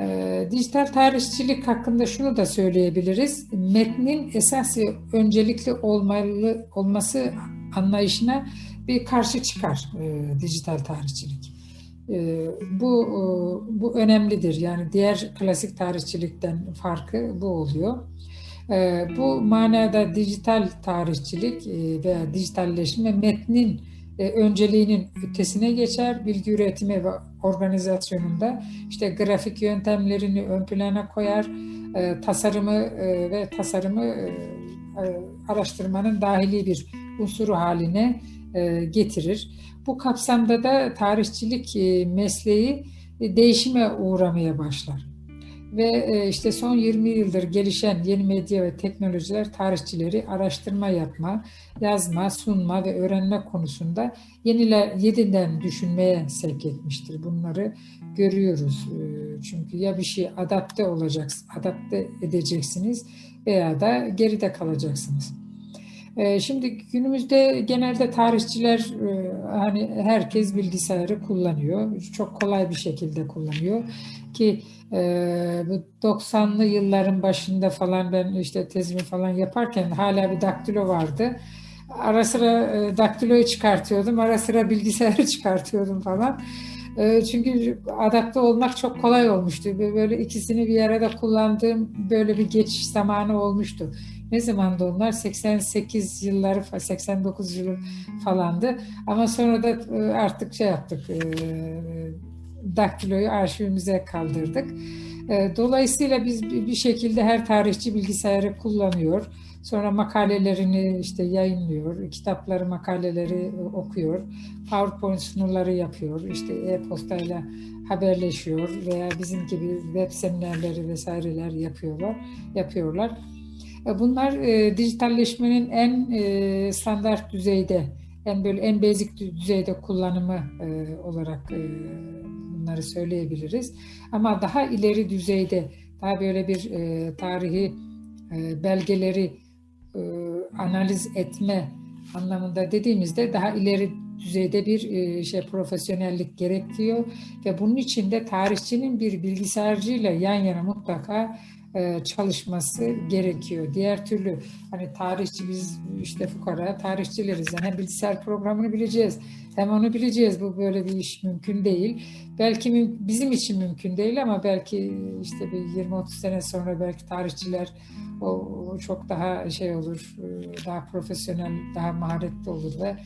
S2: E, dijital tarihçilik hakkında şunu da söyleyebiliriz. Metnin esas öncelikli olmalı olması anlayışına bir karşı çıkar e, dijital tarihçilik. E, bu e, bu önemlidir. Yani diğer klasik tarihçilikten farkı bu oluyor. E, bu manada dijital tarihçilik e, veya dijitalleşme metnin e, önceliğinin ötesine geçer. Bilgi üretimi ve organizasyonunda işte grafik yöntemlerini ön plana koyar. E, tasarımı ve tasarımı araştırmanın dahili bir unsuru haline getirir. Bu kapsamda da tarihçilik e, mesleği e, değişime uğramaya başlar. Ve e, işte son 20 yıldır gelişen yeni medya ve teknolojiler tarihçileri araştırma yapma, yazma, sunma ve öğrenme konusunda yeniler, yeniden düşünmeye sevk etmiştir. Bunları görüyoruz. Çünkü ya bir şey adapte olacaksınız, adapte edeceksiniz veya da geride kalacaksınız. E, şimdi günümüzde genelde tarihçiler hani herkes bilgisayarı kullanıyor. Çok kolay bir şekilde kullanıyor ki ee, bu 90'lı yılların başında falan ben işte tezimi falan yaparken hala bir daktilo vardı. Ara sıra e, daktiloyu çıkartıyordum, ara sıra bilgisayarı çıkartıyordum falan. E, çünkü adapte olmak çok kolay olmuştu. Böyle ikisini bir arada kullandığım böyle bir geçiş zamanı olmuştu. Ne zamandı onlar? 88 yılları, 89 yılı falandı. Ama sonra da e, artık şey yaptık, e, daktiloyu arşivimize kaldırdık. Ee, dolayısıyla biz bir şekilde her tarihçi bilgisayarı kullanıyor. Sonra makalelerini işte yayınlıyor, kitapları, makaleleri okuyor, PowerPoint sunuları yapıyor, işte e-postayla haberleşiyor veya bizim gibi web seminerleri vesaireler yapıyorlar. yapıyorlar. Bunlar e, dijitalleşmenin en e, standart düzeyde, en böyle en basic düzeyde kullanımı e, olarak e, bunları söyleyebiliriz. Ama daha ileri düzeyde daha böyle bir e, tarihi e, belgeleri e, analiz etme anlamında dediğimizde daha ileri düzeyde bir e, şey profesyonellik gerekiyor ve bunun için de tarihçinin bir bilgisayarcıyla yan yana mutlaka e, çalışması gerekiyor. Diğer türlü hani tarihçi biz işte fukara tarihçileriz. Yani hem bilgisayar programını bileceğiz hem onu bileceğiz. Bu böyle bir iş mümkün değil. Belki bizim için mümkün değil ama belki işte bir 20-30 sene sonra belki tarihçiler o, o çok daha şey olur, e, daha profesyonel, daha maharetli olur ve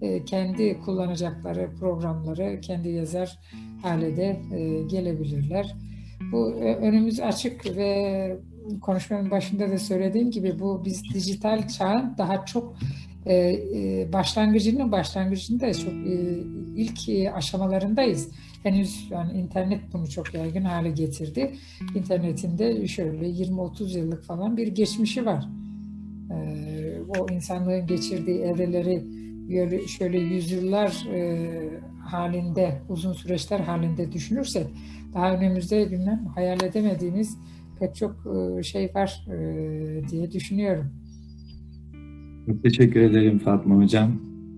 S2: e, kendi kullanacakları programları kendi yazar hale de gelebilirler. Bu e, önümüz açık ve konuşmanın başında da söylediğim gibi bu biz dijital çağın daha çok e, e, başlangıcının başlangıcında çok ilk aşamalarındayız. Henüz yani internet bunu çok yaygın hale getirdi. İnternetinde şöyle 20-30 yıllık falan bir geçmişi var. O insanlığın geçirdiği evreleri şöyle yüzyıllar halinde, uzun süreçler halinde düşünürsek daha önümüzde bilmem hayal edemediğimiz pek çok e, şey var e, diye düşünüyorum.
S1: Çok teşekkür ederim Fatma Hocam.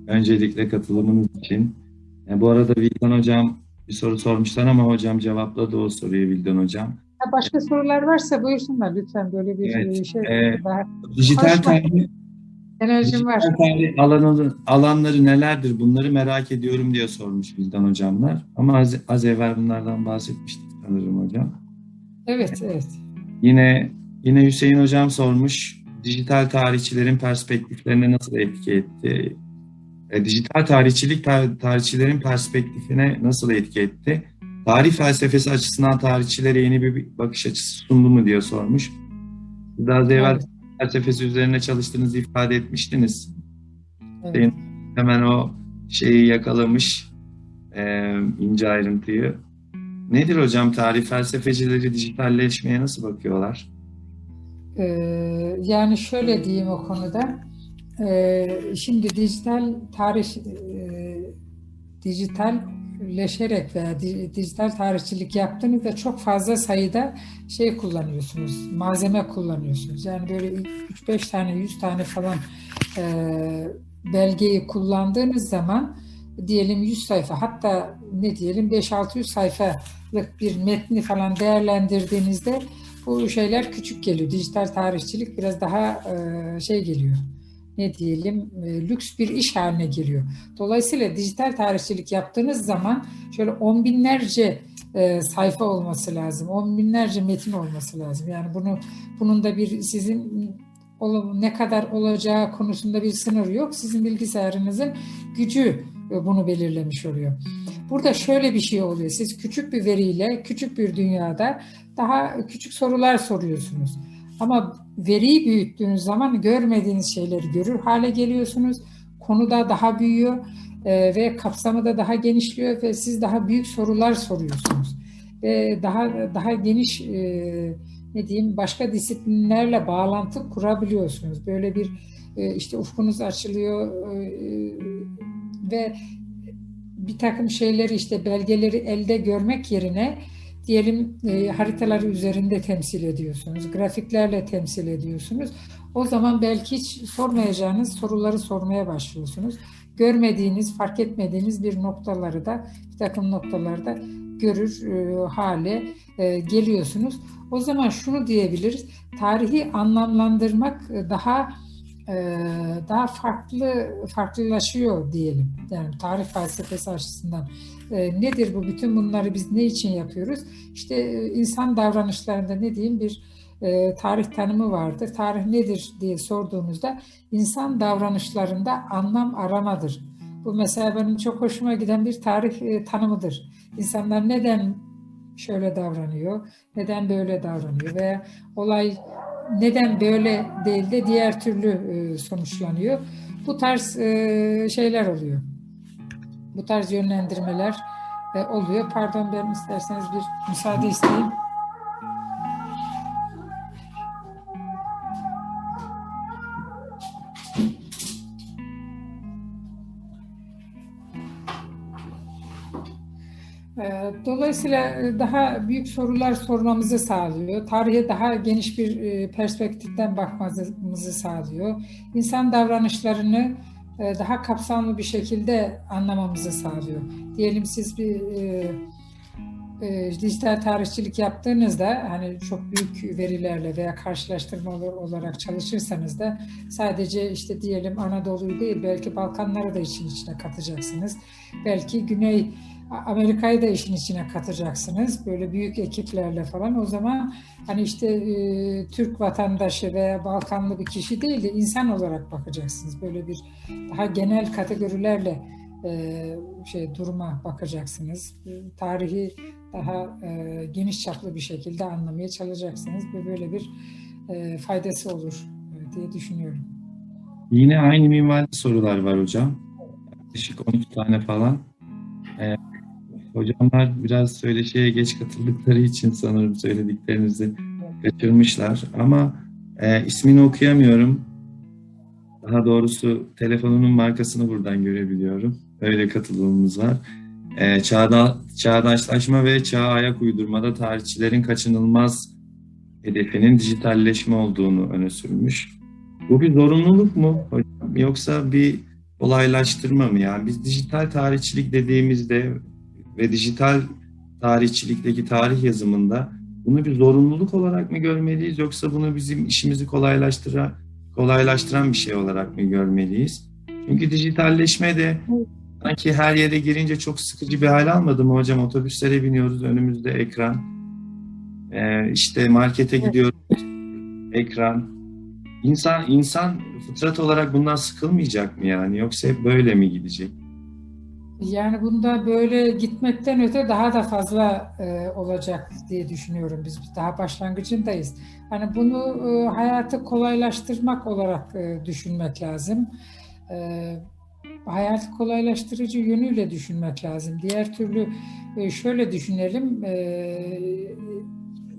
S1: Öncelikle katılımınız için. E, bu arada Vildan Hocam bir soru sormuşlar ama hocam cevapladı o soruyu Vildan Hocam.
S2: Başka sorular varsa buyursunlar lütfen böyle bir evet, şey. E,
S1: daha... Dijital tarih
S2: enerjim var.
S1: Alanı, alanları nelerdir bunları merak ediyorum diye sormuş Vildan hocamlar. Ama az, az evvel bunlardan bahsetmiştik sanırım hocam.
S2: Evet, evet.
S1: Yine yine Hüseyin hocam sormuş. Dijital tarihçilerin perspektiflerine nasıl etki etti? E, dijital tarihçilik tar- tarihçilerin perspektifine nasıl etki etti? Tarih felsefesi açısından tarihçilere yeni bir bakış açısı sundu mu diye sormuş. Daha evvel evet felsefesi üzerine çalıştığınızı ifade etmiştiniz. Evet. Hemen o şeyi yakalamış e, ince ayrıntıyı. Nedir hocam tarih felsefecileri dijitalleşmeye nasıl bakıyorlar?
S2: Ee, yani şöyle diyeyim o konuda. Ee, şimdi dijital tarih e, dijital leşerek veya dijital tarihçilik yaptığınızda çok fazla sayıda şey kullanıyorsunuz, malzeme kullanıyorsunuz. Yani böyle 3-5 tane, 100 tane falan e, belgeyi kullandığınız zaman diyelim 100 sayfa hatta ne diyelim 5-600 sayfalık bir metni falan değerlendirdiğinizde bu şeyler küçük geliyor. Dijital tarihçilik biraz daha e, şey geliyor ne diyelim e, lüks bir iş haline giriyor. Dolayısıyla dijital tarihçilik yaptığınız zaman şöyle on binlerce e, sayfa olması lazım. On binlerce metin olması lazım. Yani bunu bunun da bir sizin ne kadar olacağı konusunda bir sınır yok. Sizin bilgisayarınızın gücü e, bunu belirlemiş oluyor. Burada şöyle bir şey oluyor. Siz küçük bir veriyle, küçük bir dünyada daha küçük sorular soruyorsunuz. Ama veriyi büyüttüğünüz zaman görmediğiniz şeyleri görür hale geliyorsunuz. Konu da daha büyüyor e, ve kapsamı da daha genişliyor ve siz daha büyük sorular soruyorsunuz. Ve daha daha geniş e, ne diyeyim başka disiplinlerle bağlantı kurabiliyorsunuz. Böyle bir e, işte ufkunuz açılıyor ve bir takım şeyleri işte belgeleri elde görmek yerine diyelim e, haritaları üzerinde temsil ediyorsunuz, grafiklerle temsil ediyorsunuz. O zaman belki hiç sormayacağınız soruları sormaya başlıyorsunuz. Görmediğiniz, fark etmediğiniz bir noktaları da, bir takım noktaları da görür e, hale e, geliyorsunuz. O zaman şunu diyebiliriz, tarihi anlamlandırmak daha daha farklı farklılaşıyor diyelim. Yani tarih felsefesi açısından e, nedir bu? Bütün bunları biz ne için yapıyoruz? İşte e, insan davranışlarında ne diyeyim bir tarih tanımı vardır. Tarih nedir diye sorduğumuzda insan davranışlarında anlam aramadır. Bu mesela benim çok hoşuma giden bir tarih tanımıdır. İnsanlar neden şöyle davranıyor, neden böyle davranıyor veya olay neden böyle değil de diğer türlü e, sonuçlanıyor. Bu tarz e, şeyler oluyor. Bu tarz yönlendirmeler e, oluyor. Pardon ben isterseniz bir müsaade isteyeyim. Dolayısıyla e, daha büyük sorular sormamızı sağlıyor. Tarihe daha geniş bir e, perspektiften bakmamızı sağlıyor. İnsan davranışlarını e, daha kapsamlı bir şekilde anlamamızı sağlıyor. Diyelim siz bir e, dijital tarihçilik yaptığınızda hani çok büyük verilerle veya karşılaştırma olarak çalışırsanız da sadece işte diyelim Anadolu'yu değil belki Balkanları da için içine katacaksınız. Belki Güney Amerika'yı da işin içine katacaksınız. Böyle büyük ekiplerle falan. O zaman hani işte e, Türk vatandaşı veya Balkanlı bir kişi değil de insan olarak bakacaksınız. Böyle bir daha genel kategorilerle e, şey duruma bakacaksınız. E, tarihi daha e, geniş çaplı bir şekilde anlamaya çalışacaksınız ve böyle bir e, faydası olur e, diye düşünüyorum.
S1: Yine aynı minvalde sorular var hocam. Yaklaşık 12 tane falan. E, hocamlar biraz söyleşiye geç katıldıkları için sanırım söylediklerinizi kaçırmışlar. Ama e, ismini okuyamıyorum. Daha doğrusu telefonunun markasını buradan görebiliyorum. Öyle katılımımız var. Ee, çağda, çağdaşlaşma ve çağa ayak uydurmada tarihçilerin kaçınılmaz hedefinin dijitalleşme olduğunu öne sürmüş. Bu bir zorunluluk mu hocam yoksa bir kolaylaştırma mı? Yani biz dijital tarihçilik dediğimizde ve dijital tarihçilikteki tarih yazımında bunu bir zorunluluk olarak mı görmeliyiz yoksa bunu bizim işimizi kolaylaştıran kolaylaştıran bir şey olarak mı görmeliyiz? Çünkü dijitalleşme de sanki her yere girince çok sıkıcı bir hal almadı mı hocam? Otobüslere biniyoruz, önümüzde ekran. Ee, işte markete gidiyoruz, ekran. İnsan, insan fıtrat olarak bundan sıkılmayacak mı yani? Yoksa hep böyle mi gidecek?
S2: Yani bunda böyle gitmekten öte daha da fazla e, olacak diye düşünüyorum. Biz daha başlangıcındayız. Hani bunu e, hayatı kolaylaştırmak olarak e, düşünmek lazım. E, hayatı kolaylaştırıcı yönüyle düşünmek lazım. Diğer türlü e, şöyle düşünelim. E,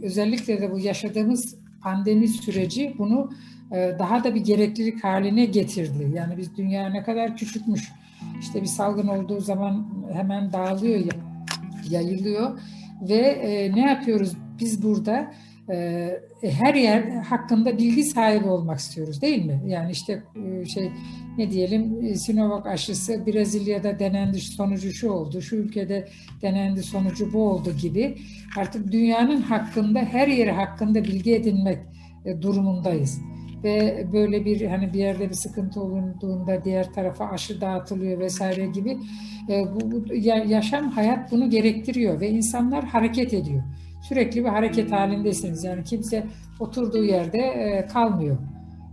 S2: özellikle de bu yaşadığımız pandemi süreci bunu e, daha da bir gereklilik haline getirdi. Yani biz dünya ne kadar küçükmüş işte bir salgın olduğu zaman hemen dağılıyor, yayılıyor ve e, ne yapıyoruz biz burada? E, her yer hakkında bilgi sahibi olmak istiyoruz değil mi? Yani işte e, şey ne diyelim e, Sinovac aşısı Brezilya'da denendi sonucu şu oldu, şu ülkede denendi sonucu bu oldu gibi artık dünyanın hakkında her yeri hakkında bilgi edinmek e, durumundayız ve böyle bir hani bir yerde bir sıkıntı olduğunda diğer tarafa aşı dağıtılıyor vesaire gibi e, bu, bu yaşam hayat bunu gerektiriyor ve insanlar hareket ediyor. Sürekli bir hareket halindesiniz. Yani kimse oturduğu yerde e, kalmıyor.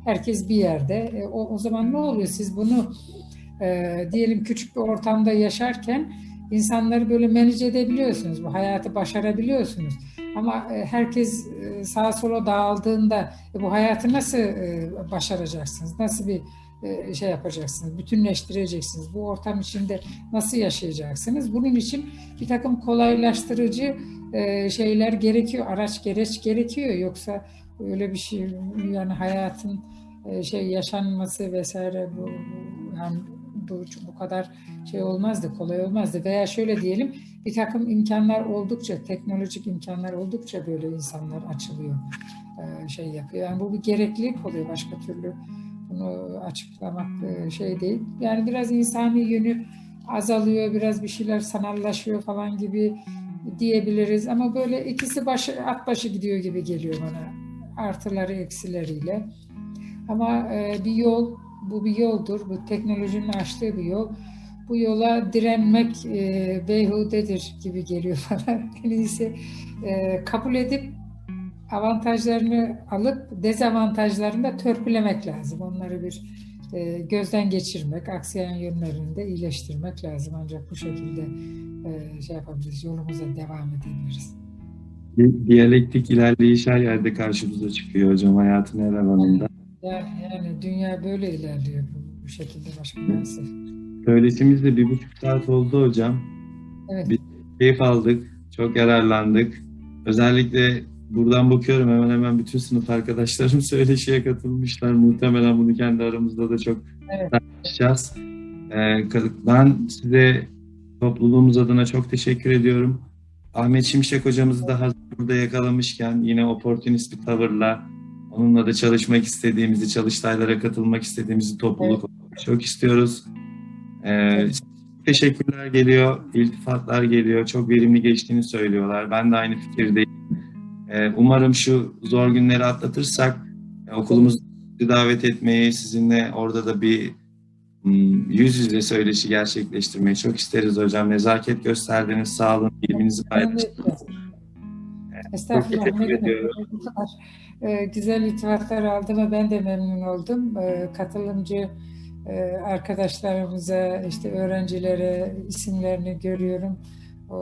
S2: Herkes bir yerde. E, o, o zaman ne oluyor? Siz bunu e, diyelim küçük bir ortamda yaşarken insanları böyle manage edebiliyorsunuz. Bu hayatı başarabiliyorsunuz. Ama e, herkes e, sağa sola dağıldığında e, bu hayatı nasıl başaracaksınız? Nasıl bir şey yapacaksınız? Bütünleştireceksiniz. Bu ortam içinde nasıl yaşayacaksınız? Bunun için bir takım kolaylaştırıcı şeyler gerekiyor. Araç gereç gerekiyor. Yoksa öyle bir şey yani hayatın şey yaşanması vesaire bu yani bu, bu kadar şey olmazdı, kolay olmazdı. Veya şöyle diyelim, bir takım imkanlar oldukça, teknolojik imkanlar oldukça böyle insanlar açılıyor, şey yapıyor. Yani bu bir gereklilik oluyor başka türlü. Bunu açıklamak şey değil. Yani biraz insani yönü azalıyor, biraz bir şeyler sanallaşıyor falan gibi diyebiliriz. Ama böyle ikisi başı, at başı gidiyor gibi geliyor bana. Artıları eksileriyle. Ama bir yol bu bir yoldur. Bu teknolojinin açtığı bir yol. Bu yola direnmek e, beyhudedir gibi geliyor bana. En iyisi e, kabul edip avantajlarını alıp dezavantajlarını da törpülemek lazım. Onları bir e, gözden geçirmek, aksayan yönlerini de iyileştirmek lazım. Ancak bu şekilde e, şey yapabiliriz, yolumuza devam edebiliriz.
S1: Diyalektik ilerleyiş her yerde karşımıza çıkıyor hocam hayatın her alanında.
S2: Yani, yani dünya böyle ilerliyor bu, bu şekilde başka maalesef.
S1: Söyleşimiz de bir buçuk saat oldu hocam. Evet. Bir keyif aldık, çok yararlandık. Özellikle buradan bakıyorum hemen hemen bütün sınıf arkadaşlarım söyleşiye katılmışlar. Muhtemelen bunu kendi aramızda da çok evet. tartışacağız. Ee, ben size Topluluğumuz adına çok teşekkür ediyorum. Ahmet Şimşek hocamızı da hazır burada yakalamışken yine oportunist bir tavırla onunla da çalışmak istediğimizi, çalıştaylara katılmak istediğimizi topluluk olarak çok istiyoruz. Ee, teşekkürler geliyor, iltifatlar geliyor. Çok verimli geçtiğini söylüyorlar. Ben de aynı fikirdeyim. Ee, umarım şu zor günleri atlatırsak e, okulumuzu davet etmeyi, sizinle orada da bir hmm, yüz yüze söyleşi gerçekleştirmeyi çok isteriz hocam. Nezaket gösterdiniz, sağ olun, ilginizi paylaştınız.
S2: Estağfurullah.
S1: teşekkür
S2: ne demek.
S1: ediyorum.
S2: Bu kadar, e, güzel iltifatlar aldığıma ben de memnun oldum. E, katılımcı e, arkadaşlarımıza, işte öğrencilere isimlerini görüyorum.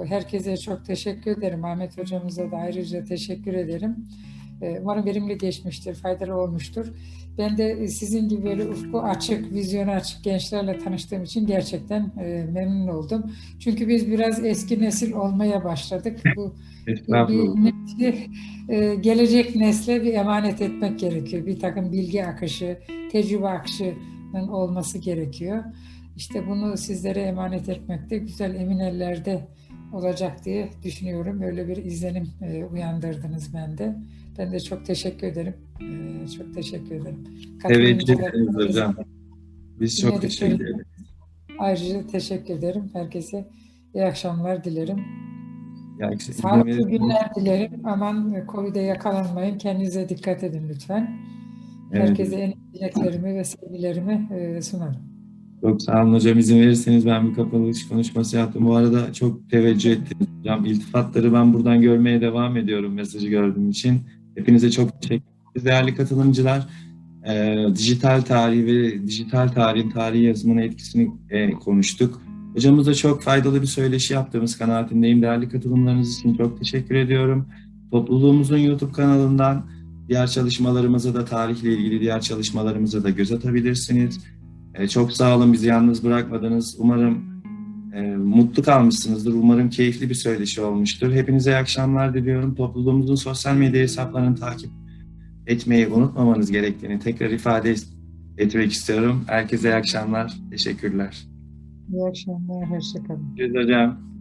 S2: Herkese çok teşekkür ederim. Ahmet hocamıza da ayrıca teşekkür ederim. E, umarım verimli geçmiştir, faydalı olmuştur. Ben de e, sizin gibi böyle ufku açık, vizyonu açık gençlerle tanıştığım için gerçekten e, memnun oldum. Çünkü biz biraz eski nesil olmaya başladık. Bu bir nesli, e, gelecek nesle bir emanet etmek gerekiyor. Bir takım bilgi akışı, tecrübe akışının olması gerekiyor. İşte bunu sizlere emanet etmek de güzel emin ellerde olacak diye düşünüyorum. Öyle bir izlenim e, uyandırdınız bende. Ben de çok teşekkür ederim. E, çok teşekkür ederim.
S1: Teveccüh ederiz hocam. Biz çok teşekkür ederiz.
S2: Ayrıca teşekkür ederim. Herkese iyi akşamlar dilerim.
S1: Yani,
S2: Sağlıklı günler dilerim. Aman Covid'e yakalanmayın. Kendinize dikkat edin lütfen.
S1: Evet.
S2: Herkese en iyi dileklerimi ve sevgilerimi e, sunarım.
S1: Çok sağ olun hocam. İzin verirseniz ben bir kapanış konuşması yaptım. Bu arada çok teveccüh ettiniz hocam. İltifatları ben buradan görmeye devam ediyorum mesajı gördüğüm için. Hepinize çok teşekkür ederiz. Değerli katılımcılar, e, dijital tarih ve dijital tarihin tarihi yazımının etkisini e, konuştuk. Hocamızla çok faydalı bir söyleşi yaptığımız kanaatindeyim. Değerli katılımlarınız için çok teşekkür ediyorum. Topluluğumuzun YouTube kanalından diğer çalışmalarımıza da tarihle ilgili diğer çalışmalarımıza da göz atabilirsiniz. E, çok sağ olun bizi yalnız bırakmadınız. Umarım e, mutlu kalmışsınızdır. Umarım keyifli bir söyleşi olmuştur. Hepinize iyi akşamlar diliyorum. Topluluğumuzun sosyal medya hesaplarını takip etmeyi unutmamanız gerektiğini tekrar ifade etmek istiyorum. Herkese iyi akşamlar. Teşekkürler.
S2: İyi akşamlar. Hoşçakalın.
S1: Görüşürüz hocam.